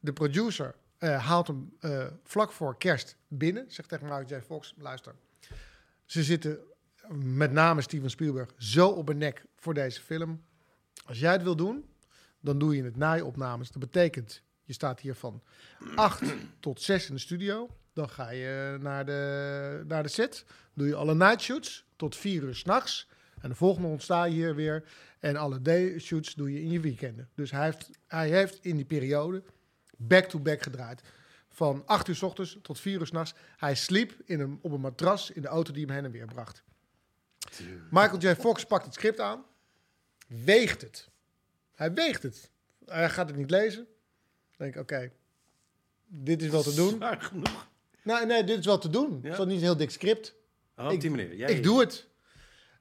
De producer eh, haalt hem eh, vlak voor kerst binnen. Zegt tegen Michael J. Fox, luister. Ze zitten, met name Steven Spielberg, zo op een nek voor deze film. Als jij het wil doen, dan doe je het naaiopnames. Dat betekent, je staat hier van 8 tot 6 in de studio. Dan ga je naar de, naar de set. Doe je alle night shoots tot 4 uur s'nachts. En de volgende ontsta je hier weer. En alle day-shoots doe je in je weekenden. Dus hij heeft, hij heeft in die periode back-to-back gedraaid. Van 8 uur s ochtends tot 4 uur s'nachts. Hij sliep in een, op een matras in de auto die hem heen en weer bracht. Michael J. Fox pakt het script aan. Weegt het. Hij weegt het. Hij gaat het niet lezen. Denk oké, dit is wel te doen. Zwaar genoeg. Nou, nee, dit is wel te doen. Het is niet een heel dik script. Oh, op die manier. Jij, Ik doe het.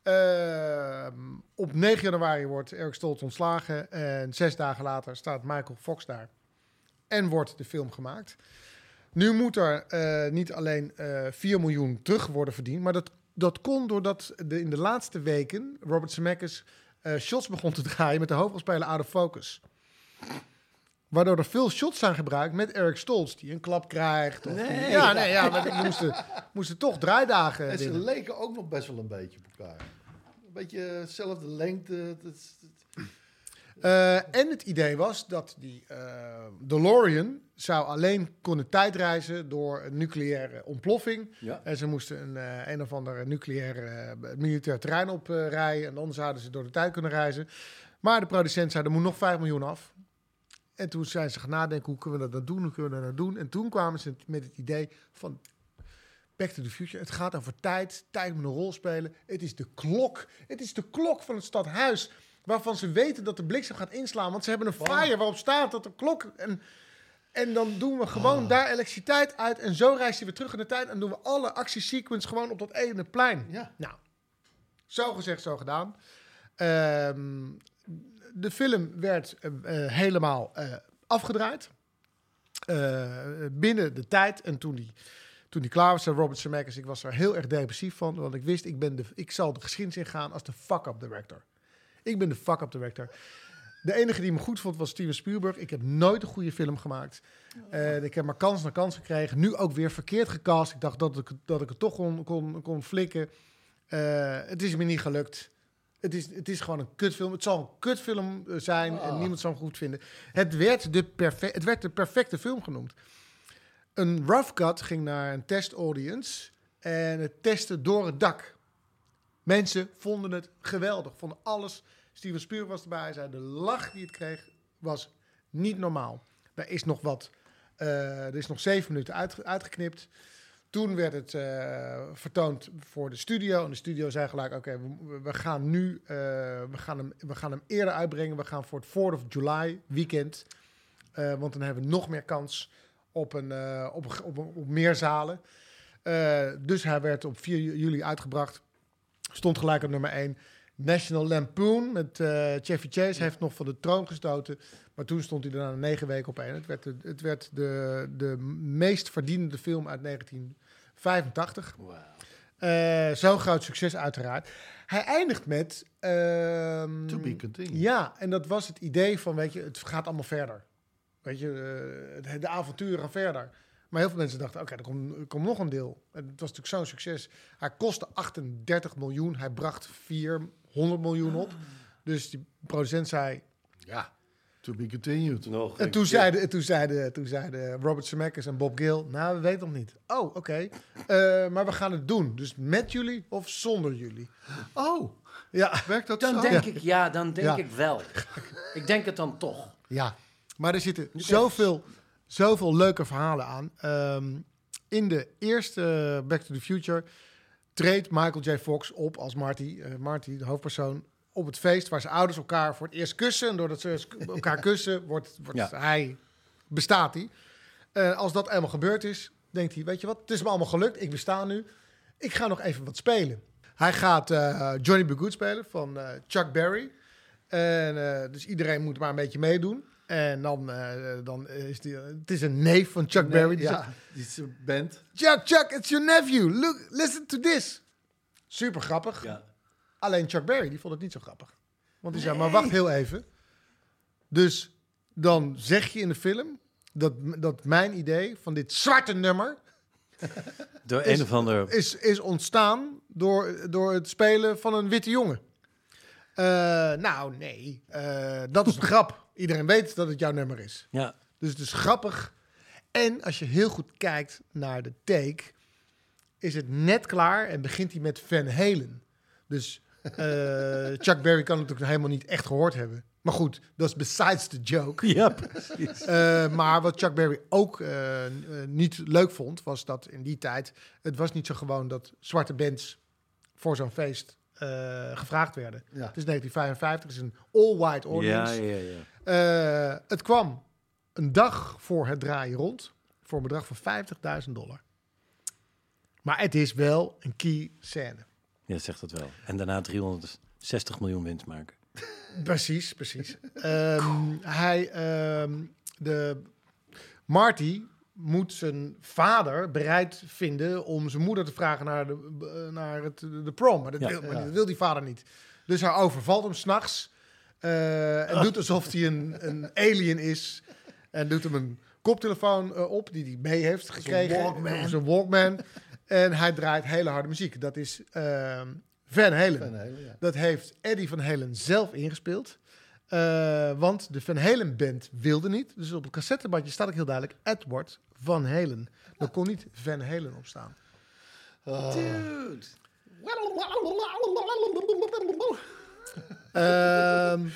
Ehm, op 9 januari wordt Eric Stoltz ontslagen. En zes dagen later staat Michael Fox daar. En wordt de film gemaakt. Nu moet er eh, niet alleen eh 4 miljoen terug worden verdiend. Maar dat, dat kon doordat de, in de laatste weken Robert Zemeckis eh, shots begon te draaien met de hoofdrolspeler out of focus. Waardoor er veel shots zijn gebruikt met Eric Stoltz, die een klap krijgt. Of Nee. Ja, nee, ja, maar die moesten, moesten toch draaidagen En ze leken ook nog best wel een beetje op elkaar. Een beetje hetzelfde lengte. het- het- Eh, en het idee was dat die eh, DeLorean zou alleen kunnen tijdreizen door een nucleaire ontploffing. Ja. En ze moesten een, eh, een of ander nucleair militair terrein oprijden. en dan zouden ze door de tijd kunnen reizen. Maar de producent zei, er moet nog 5 miljoen af. En toen zijn ze gaan nadenken, hoe kunnen we dat nou doen? Hoe kunnen we dat nou doen? En toen kwamen ze met het idee van... Back to the Future. Het gaat over tijd. Tijd moet een rol spelen. Het is de klok. Het is de klok van het stadhuis. Waarvan ze weten dat de bliksem gaat inslaan. Want ze hebben een flyer waarop staat dat de klok... En, en dan doen we gewoon daar elektriciteit uit. En zo reis je weer terug in de tijd. En doen we alle actiesequence gewoon op dat ene plein. Ja. Nou, zo gezegd, zo gedaan. Ehm, de film werd eh, eh, helemaal eh, afgedraaid. Binnen de tijd. En toen die, toen die klaar was, zei Robert Zemeckis... ik was er heel erg depressief van. Want ik wist, ik, ben de, ik zal de geschiedenis ingaan als de fuck-up director. Ik ben de fuck-up director. De enige die me goed vond was Steven Spielberg. Ik heb nooit een goede film gemaakt. Ik heb maar kans na kans gekregen. Nu ook weer verkeerd gecast. Ik dacht dat ik, dat ik het toch kon, kon, kon flikken. Eh, het is me niet gelukt. Het is, het is gewoon een kutfilm. Het zal een kutfilm eh, zijn en niemand zal hem goed vinden. Het werd, de perfe het werd de perfecte film genoemd. Een rough cut ging naar een test audience en het testte door het dak. Mensen vonden het geweldig, vonden alles. Steven Spielberg was erbij, hij zei de lach die het kreeg was niet normaal. Er is nog wat, eh, er is nog zeven minuten uitge- uitgeknipt. Toen werd het eh, vertoond voor de studio. En de studio zei gelijk, oké, we, we gaan nu, eh, we, gaan hem, we gaan hem eerder uitbrengen. We gaan voor het 4th of July weekend. Want dan hebben we nog meer kans op, een, op, op, op meer zalen. Dus hij werd op 4 ju- juli uitgebracht. Stond gelijk op nummer 1. National Lampoon met eh Chevy Chase heeft nog van de troon gestoten. Maar toen stond hij er na negen weken op één. Het werd, de, het werd de, de meest verdienende film uit 1985. Eh, Zo'n groot succes uiteraard. Hij eindigt met... ehm, To be continued. Ja, en dat was het idee van, weet je, het gaat allemaal verder. Weet je, eh, de, de avonturen gaan verder. Maar heel veel mensen dachten, oké, er, komt, er komt nog een deel. En het was natuurlijk zo'n succes. Hij kostte 38 miljoen. Hij bracht 400 miljoen op. Dus die producent zei... Ja, to be continued. Nog En toen zeiden, toen, zeiden, toen zeiden Robert Zemeckis en Bob Gill... Nou, we weten nog niet. Oh, oké. Eh, maar we gaan het doen. Dus met jullie of zonder jullie? Oh, Ja, werkt dat Dan zo? denk ik, ja, dan denk Ja. ik wel. ik denk het dan toch. Ja, maar er zitten zoveel, zoveel leuke verhalen aan. Ehm, in de eerste Back to the Future treedt Michael J. Fox op als Marty, eh, Marty, de hoofdpersoon, op het feest waar zijn ouders elkaar voor het eerst kussen. En doordat ze elkaar kussen, wordt, wordt Ja. hij, bestaat hij. Eh, als dat eenmaal gebeurd is, denkt hij, weet je wat, het is me allemaal gelukt, ik besta nu. Ik ga nog even wat spelen. Hij gaat eh, Johnny B. Good spelen van Chuck Berry. En, dus iedereen moet maar een beetje meedoen. En dan, eh, dan is die, het is een neef van Chuck Berry. Die ja, die is een band. Chuck, Chuck, it's your nephew. Look, listen to this. Super grappig. Ja. Alleen Chuck Berry, die vond het niet zo grappig. Want die zei, maar wacht heel even. Dus dan zeg je in de film dat, dat mijn idee van dit zwarte nummer Door Is- een of ander... is, is ontstaan door, door het spelen van een witte jongen. Eh, nou, nee. Eh, dat is een grap. Iedereen weet dat het jouw nummer is. Ja. Dus het is grappig. En als je heel goed kijkt naar de take, is het net klaar en begint hij met Van Halen. Dus Eh, Chuck Berry kan het natuurlijk helemaal niet echt gehoord hebben. Maar goed, dat is besides the joke. Ja, precies. Eh, maar wat Chuck Berry ook eh, niet leuk vond, was dat in die tijd... het was niet zo gewoon dat zwarte bands voor zo'n feest gevraagd werden. Ja. Het is 1955, het is een all-white Ja, audience. ja, ja. Eh, het kwam een dag voor het draaien rond voor een bedrag van 50.000 dollar. Maar het is wel een key scène. Ja, zegt het wel. En daarna 360 miljoen winst maken. Precies, precies. Ehm, hij, ehm, de Marty moet zijn vader bereid vinden om zijn moeder te vragen naar de, naar het, de prom. Maar dat, Ja, wil, maar ja. dat wil die vader niet. Dus hij overvalt hem s'nachts eh en doet alsof hij een, een alien is. En doet hem een koptelefoon eh, op die hij mee heeft gekregen. Walkman. Zo'n Walkman. En hij draait hele harde muziek. Dat is ehm, Van Halen. Van Halen, ja. Dat heeft Eddie Van Halen zelf ingespeeld. Eh, want de Van Halen band wilde niet. Dus op het cassettebandje staat ook heel duidelijk Edward Van Halen. Er kon niet Van Halen op staan. Dude. Ehm,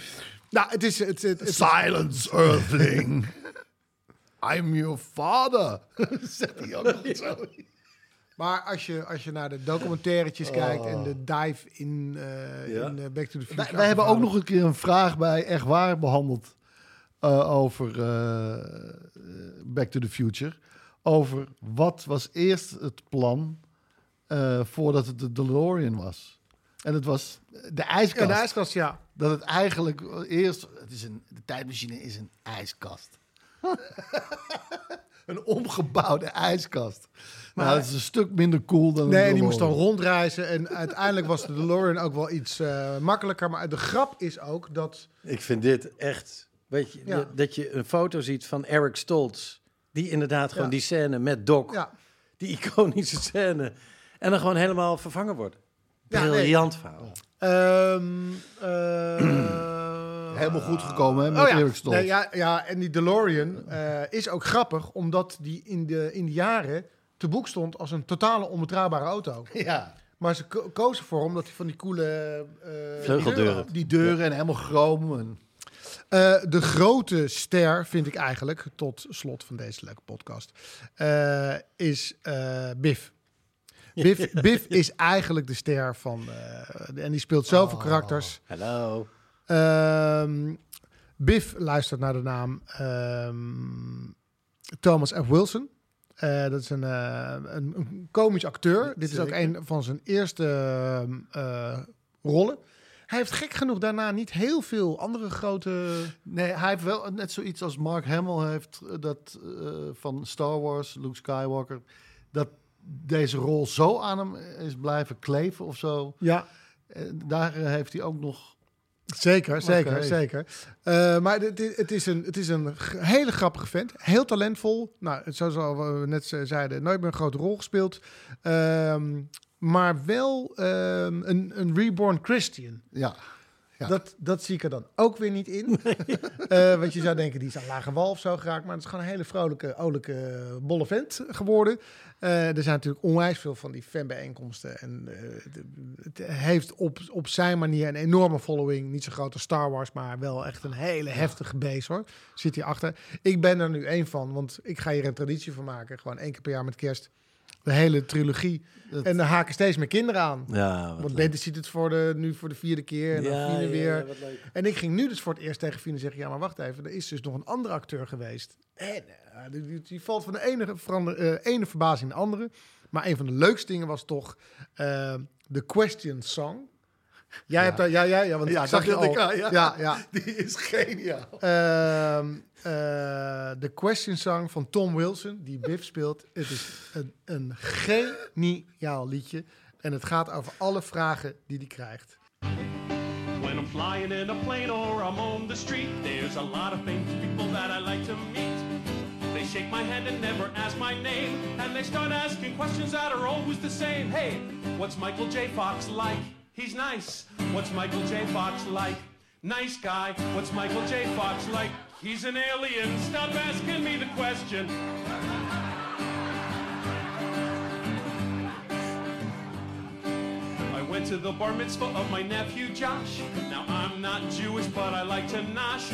nou, het is... Het, het, het is- Silence, Earthling. I'm your father. Zegt hij ook nog zo. maar als je, als je naar de documentairetjes kijkt en de dive in, eh, Ja. in eh, Back to the Future... Wij, wij hebben ook nog een keer een vraag bij Echt Waar behandeld eh, over Back to the Future. Over wat was eerst het plan voordat het de DeLorean was. En het was de ijskast. Ja, de ijskast, ja. Dat het eigenlijk eerst... Het is een, de tijdmachine is een ijskast. een omgebouwde ijskast. Maar nou, dat is een stuk minder cool dan Nee, die moest dan rondreizen. En uiteindelijk was de DeLorean ook wel iets eh, makkelijker. Maar de grap is ook dat... Ik vind dit echt... Weet je, Ja. dat- dat je een foto ziet van Eric Stoltz... die inderdaad gewoon Ja. die scène met Doc... Ja, die iconische scène... en dan gewoon helemaal vervangen wordt. Ja, nee. Briljant verhaal. Ehm, eh, Helemaal goed gekomen hè, met oh ja. Eric Stoltz. Nee, ja, ja, en die DeLorean eh, is ook grappig, omdat die in de, in de jaren te boek stond als een totale onbetrouwbare auto. ja. Maar ze ko- kozen voor, omdat hij van die coole... eh, Vleugeldeuren. Die deuren en helemaal chroom. En... Eh, de grote ster, vind ik eigenlijk, tot slot van deze leuke podcast, eh, is eh, Biff. Biff, Biff is eigenlijk de ster van... eh, en die speelt zoveel karakters. Hallo. Ehm, Biff luistert naar de naam ehm, Thomas F. Wilson. Eh, dat is een, eh, een, een komisch acteur. Dit is ook een van zijn eerste ehm, eh, rollen. Hij heeft gek genoeg daarna niet heel veel andere grote... Nee, hij heeft wel net zoiets als Mark Hamill heeft dat van Star Wars, Luke Skywalker, dat deze rol zo aan hem is blijven kleven of zo. Ja, Eh, daar eh, heeft hij ook nog. zeker, zeker, zeker. Eh, maar het, is een, het is een hele grappige vent. Heel talentvol. Nou, het- zoals we net ze- zeiden, nooit meer een grote rol gespeeld. Ehm, maar wel ehm, een, een reborn Christian. Ja, Ja. Dat, dat zie ik er dan ook weer niet in. Eh, want je zou denken, die is aan lage wal of zo geraakt. Maar het is gewoon een hele vrolijke, olijke, bolle vent geworden. Eh, er zijn natuurlijk onwijs veel van die fanbijeenkomsten. En eh, het, heeft op, op zijn manier een enorme following. Niet zo groot als Star Wars, maar wel echt een hele heftige base hoor. Zit hierachter. Ik ben er nu één van, want ik ga hier een traditie van maken. Gewoon één keer per jaar met kerst. De hele trilogie. Dat- En dan haken steeds meer kinderen aan. Ja, Want. Bente ziet het voor de, nu voor de vierde keer. En dan Ja, Fine ja, weer. ja. En ik ging nu dus voor het eerst tegen Fine zeggen... ja, maar wacht even, er is dus nog een andere acteur geweest. En eh, die, valt van de ene, verander, eh, ene verbazing in de andere. Maar een van de leukste dingen was toch eh, de Question Song. Jij hebt daar... Ja, ja, ja, want Ja, ik zag dat je al. ik, ja. ja, ja. die is geniaal. Eh, de Question Song van Tom Wilson, die Biff speelt. Het is een, een geniaal liedje. En het gaat over alle vragen die hij krijgt. When I'm flying in a plane or I'm on the street, there's a lot of famous people that I like to meet. They shake my hand and never ask my name, and they start asking questions that are always the same. Hey, what's Michael J. Fox like? He's nice. What's Michael J. Fox like? Nice guy. What's Michael J. Fox like? He's an alien. Stop asking me the question. I went to the bar mitzvah of my nephew Josh. Now I'm not Jewish, but I like to nosh.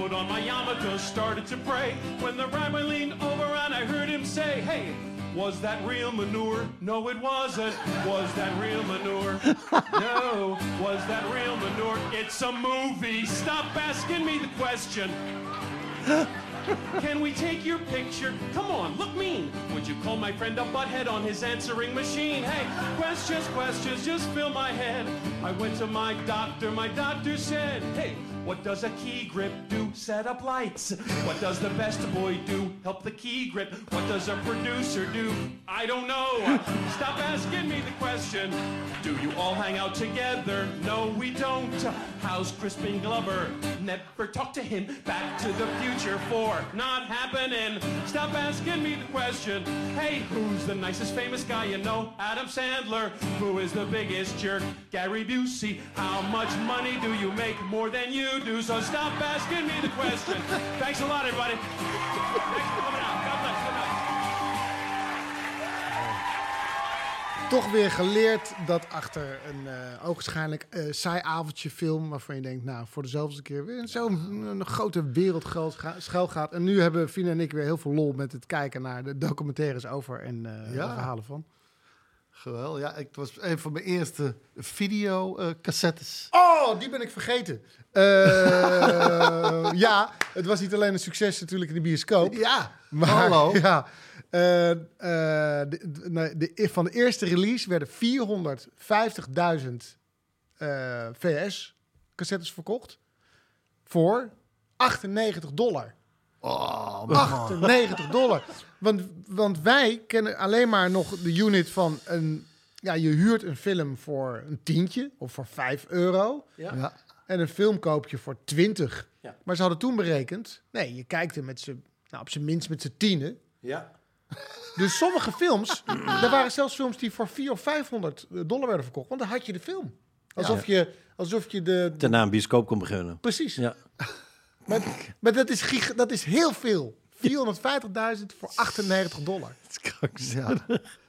Put on my yarmulke, started to pray. When the rabbi leaned over and I heard him say, Hey, was that real manure? No, it wasn't. Was that real manure? No. Was that real manure? It's a movie. Stop asking me the question. Can we take your picture? Come on, look mean. Would you call my friend a butthead on his answering machine? Hey, questions, questions, just fill my head. I went to my doctor, my doctor said, Hey, what does a key grip do? Set up lights. What does the best boy do? Help the key grip. What does a producer do? I don't know. Stop asking me the question. Do you all hang out together? No, we don't. How's Crispin Glover? Never talk to him. Back to the future four. Not happening. Stop asking me the question. Hey, who's the nicest famous guy you know? Adam Sandler. Who is the biggest jerk? Gary Busey. How much money do you make? More than you do. So stop asking me the question. Thanks a lot, everybody. Thanks for coming out. God bless. Good night. Toch weer geleerd dat achter een eh ogenschijnlijk eh saai avondje film... waarvan je denkt, nou, voor dezelfde keer weer zo'n een grote wereld geld ga- schuil gaat. En nu hebben Fien en ik weer heel veel lol met het kijken naar de documentaires over en eh, Ja. de verhalen van. Geweldig. Ja, ik, het was een van mijn eerste videocassettes. Oh, die ben ik vergeten. Eh, ja, het was niet alleen een succes natuurlijk in de bioscoop. ja, Maar, hallo. Ja, eh, eh, de, de- de- van de eerste release werden 450.000 eh, VS-cassettes verkocht. Voor 98 dollar. Oh, man. 98 dollar. Want, want wij kennen alleen maar nog de unit van een... Ja, je huurt een film voor een tientje of voor 5 euro. Ja. En een film koop je voor 20. Ja. Maar ze hadden toen berekend... Nee, je kijkt er met z'n... Nou, op zijn minst met z'n tienen. Ja. Dus sommige films, er waren zelfs films die voor 400 of 500 dollar werden verkocht. Want dan had je de film. Alsof, je, alsof je de... de- Daarna een bioscoop kon beginnen. precies. Ja. Maar, maar dat, is giga- dat is heel veel. 450.000 voor 98 dollar. Ja.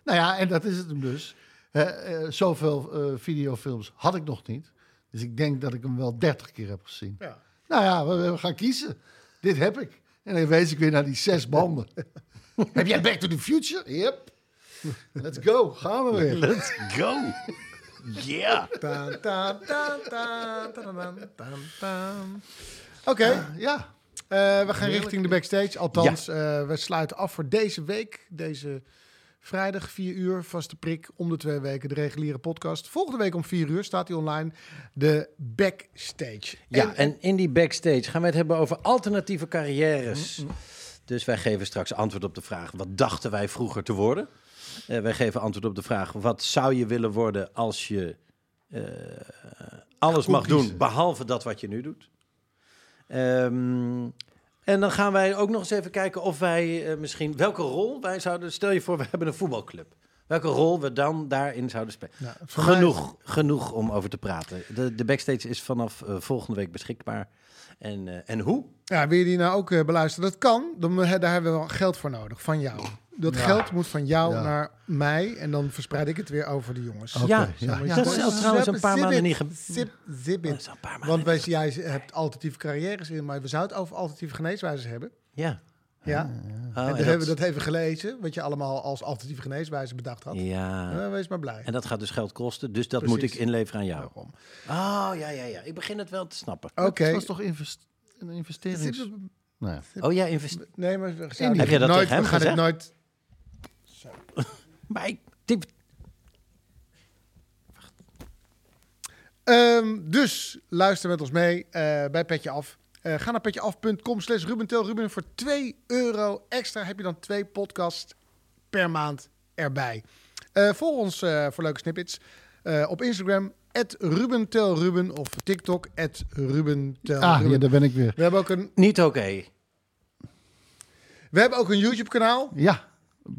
nou ja, en dat is het hem dus. Eh, zoveel eh, videofilms had ik nog niet. Dus ik denk dat ik hem wel 30 keer heb gezien. Ja. Nou ja, we, we gaan kiezen. Dit heb ik. En dan wees ik weer naar die zes banden. heb jij Back to the Future? Yep. Let's go. Gaan we weer. Let's go. Yeah. Taan, taan, taan, taan, taan, taan, taan, taan. Oké, Ja. Eh, we gaan richting de backstage. Althans, eh, we sluiten af voor deze week. Deze vrijdag, 4 uur, vaste prik. Om de twee weken de reguliere podcast. Volgende week om 4 uur staat hij online. De backstage. Ja, en in die backstage gaan we het hebben over alternatieve carrières. Mm, Dus wij geven straks antwoord op de vraag: wat dachten wij vroeger te worden? Eh, wij geven antwoord op de vraag: wat zou je willen worden als je alles mag doen, behalve dat wat je nu doet? Ehm, en dan gaan wij ook nog eens even kijken of wij eh, misschien welke rol wij zouden. Stel je voor, we hebben een voetbalclub. Welke rol we dan daarin zouden spelen. Mij- genoeg, genoeg om over te praten. De, de backstage is vanaf eh, volgende week beschikbaar. En, eh, en hoe? Ja, wil je die nou ook beluisteren? Dat kan. Dan, daar hebben we wel geld voor nodig, van jou. Dat geld moet van jou Ja. naar mij en dan verspreid ik het weer over de jongens. Ja, ja. Dat is al trouwens een paar maanden niet ge- Zip, zip Dat it. is al een paar maanden Want wij, jij hebt alternatieve carrières in, maar we zouden het over alternatieve geneeswijzen hebben. Ja. Ja. Oh, en en hebben we dat even gelezen, wat je allemaal als alternatieve geneeswijze bedacht had. Ja. Wees maar blij. En dat gaat dus geld kosten, dus dat Precies. moet ik inleveren aan jou. Oh, ja, ja, ja. Ik begin het wel te snappen. Oké. Het was toch invest een investering? Nou ja. Oh ja, investeer. Nee, maar we Heb jij dat nooit, tegen hem we gaan het gezegd? Nooit... Maar ik, dit- Ehm, dus luister met ons mee eh, bij Petje Af. Eh, ga naar petjeaf.com slash Rubentel Ruben. Voor 2 euro extra heb je dan twee podcasts per maand erbij. Eh volg ons eh, voor leuke snippets eh, op Instagram, @rubentelruben of TikTok, @rubentelruben. Ah, ja, daar ben ik weer. We hebben ook een, niet oké. we hebben ook een YouTube kanaal. Ja,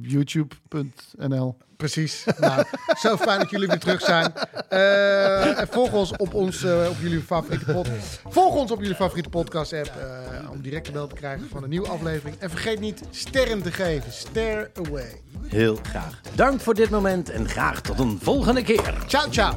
youtube.nl. Precies. Nou, zo fijn dat jullie weer terug zijn. Eh, en volg ons op, ons, eh, op jullie favoriete pod. Volg ons op jullie favoriete podcast app eh, om direct de bel te krijgen van een nieuwe aflevering. En vergeet niet sterren te geven. Stare away. Heel graag. Dank voor dit moment en graag tot een volgende keer. Ciao, ciao.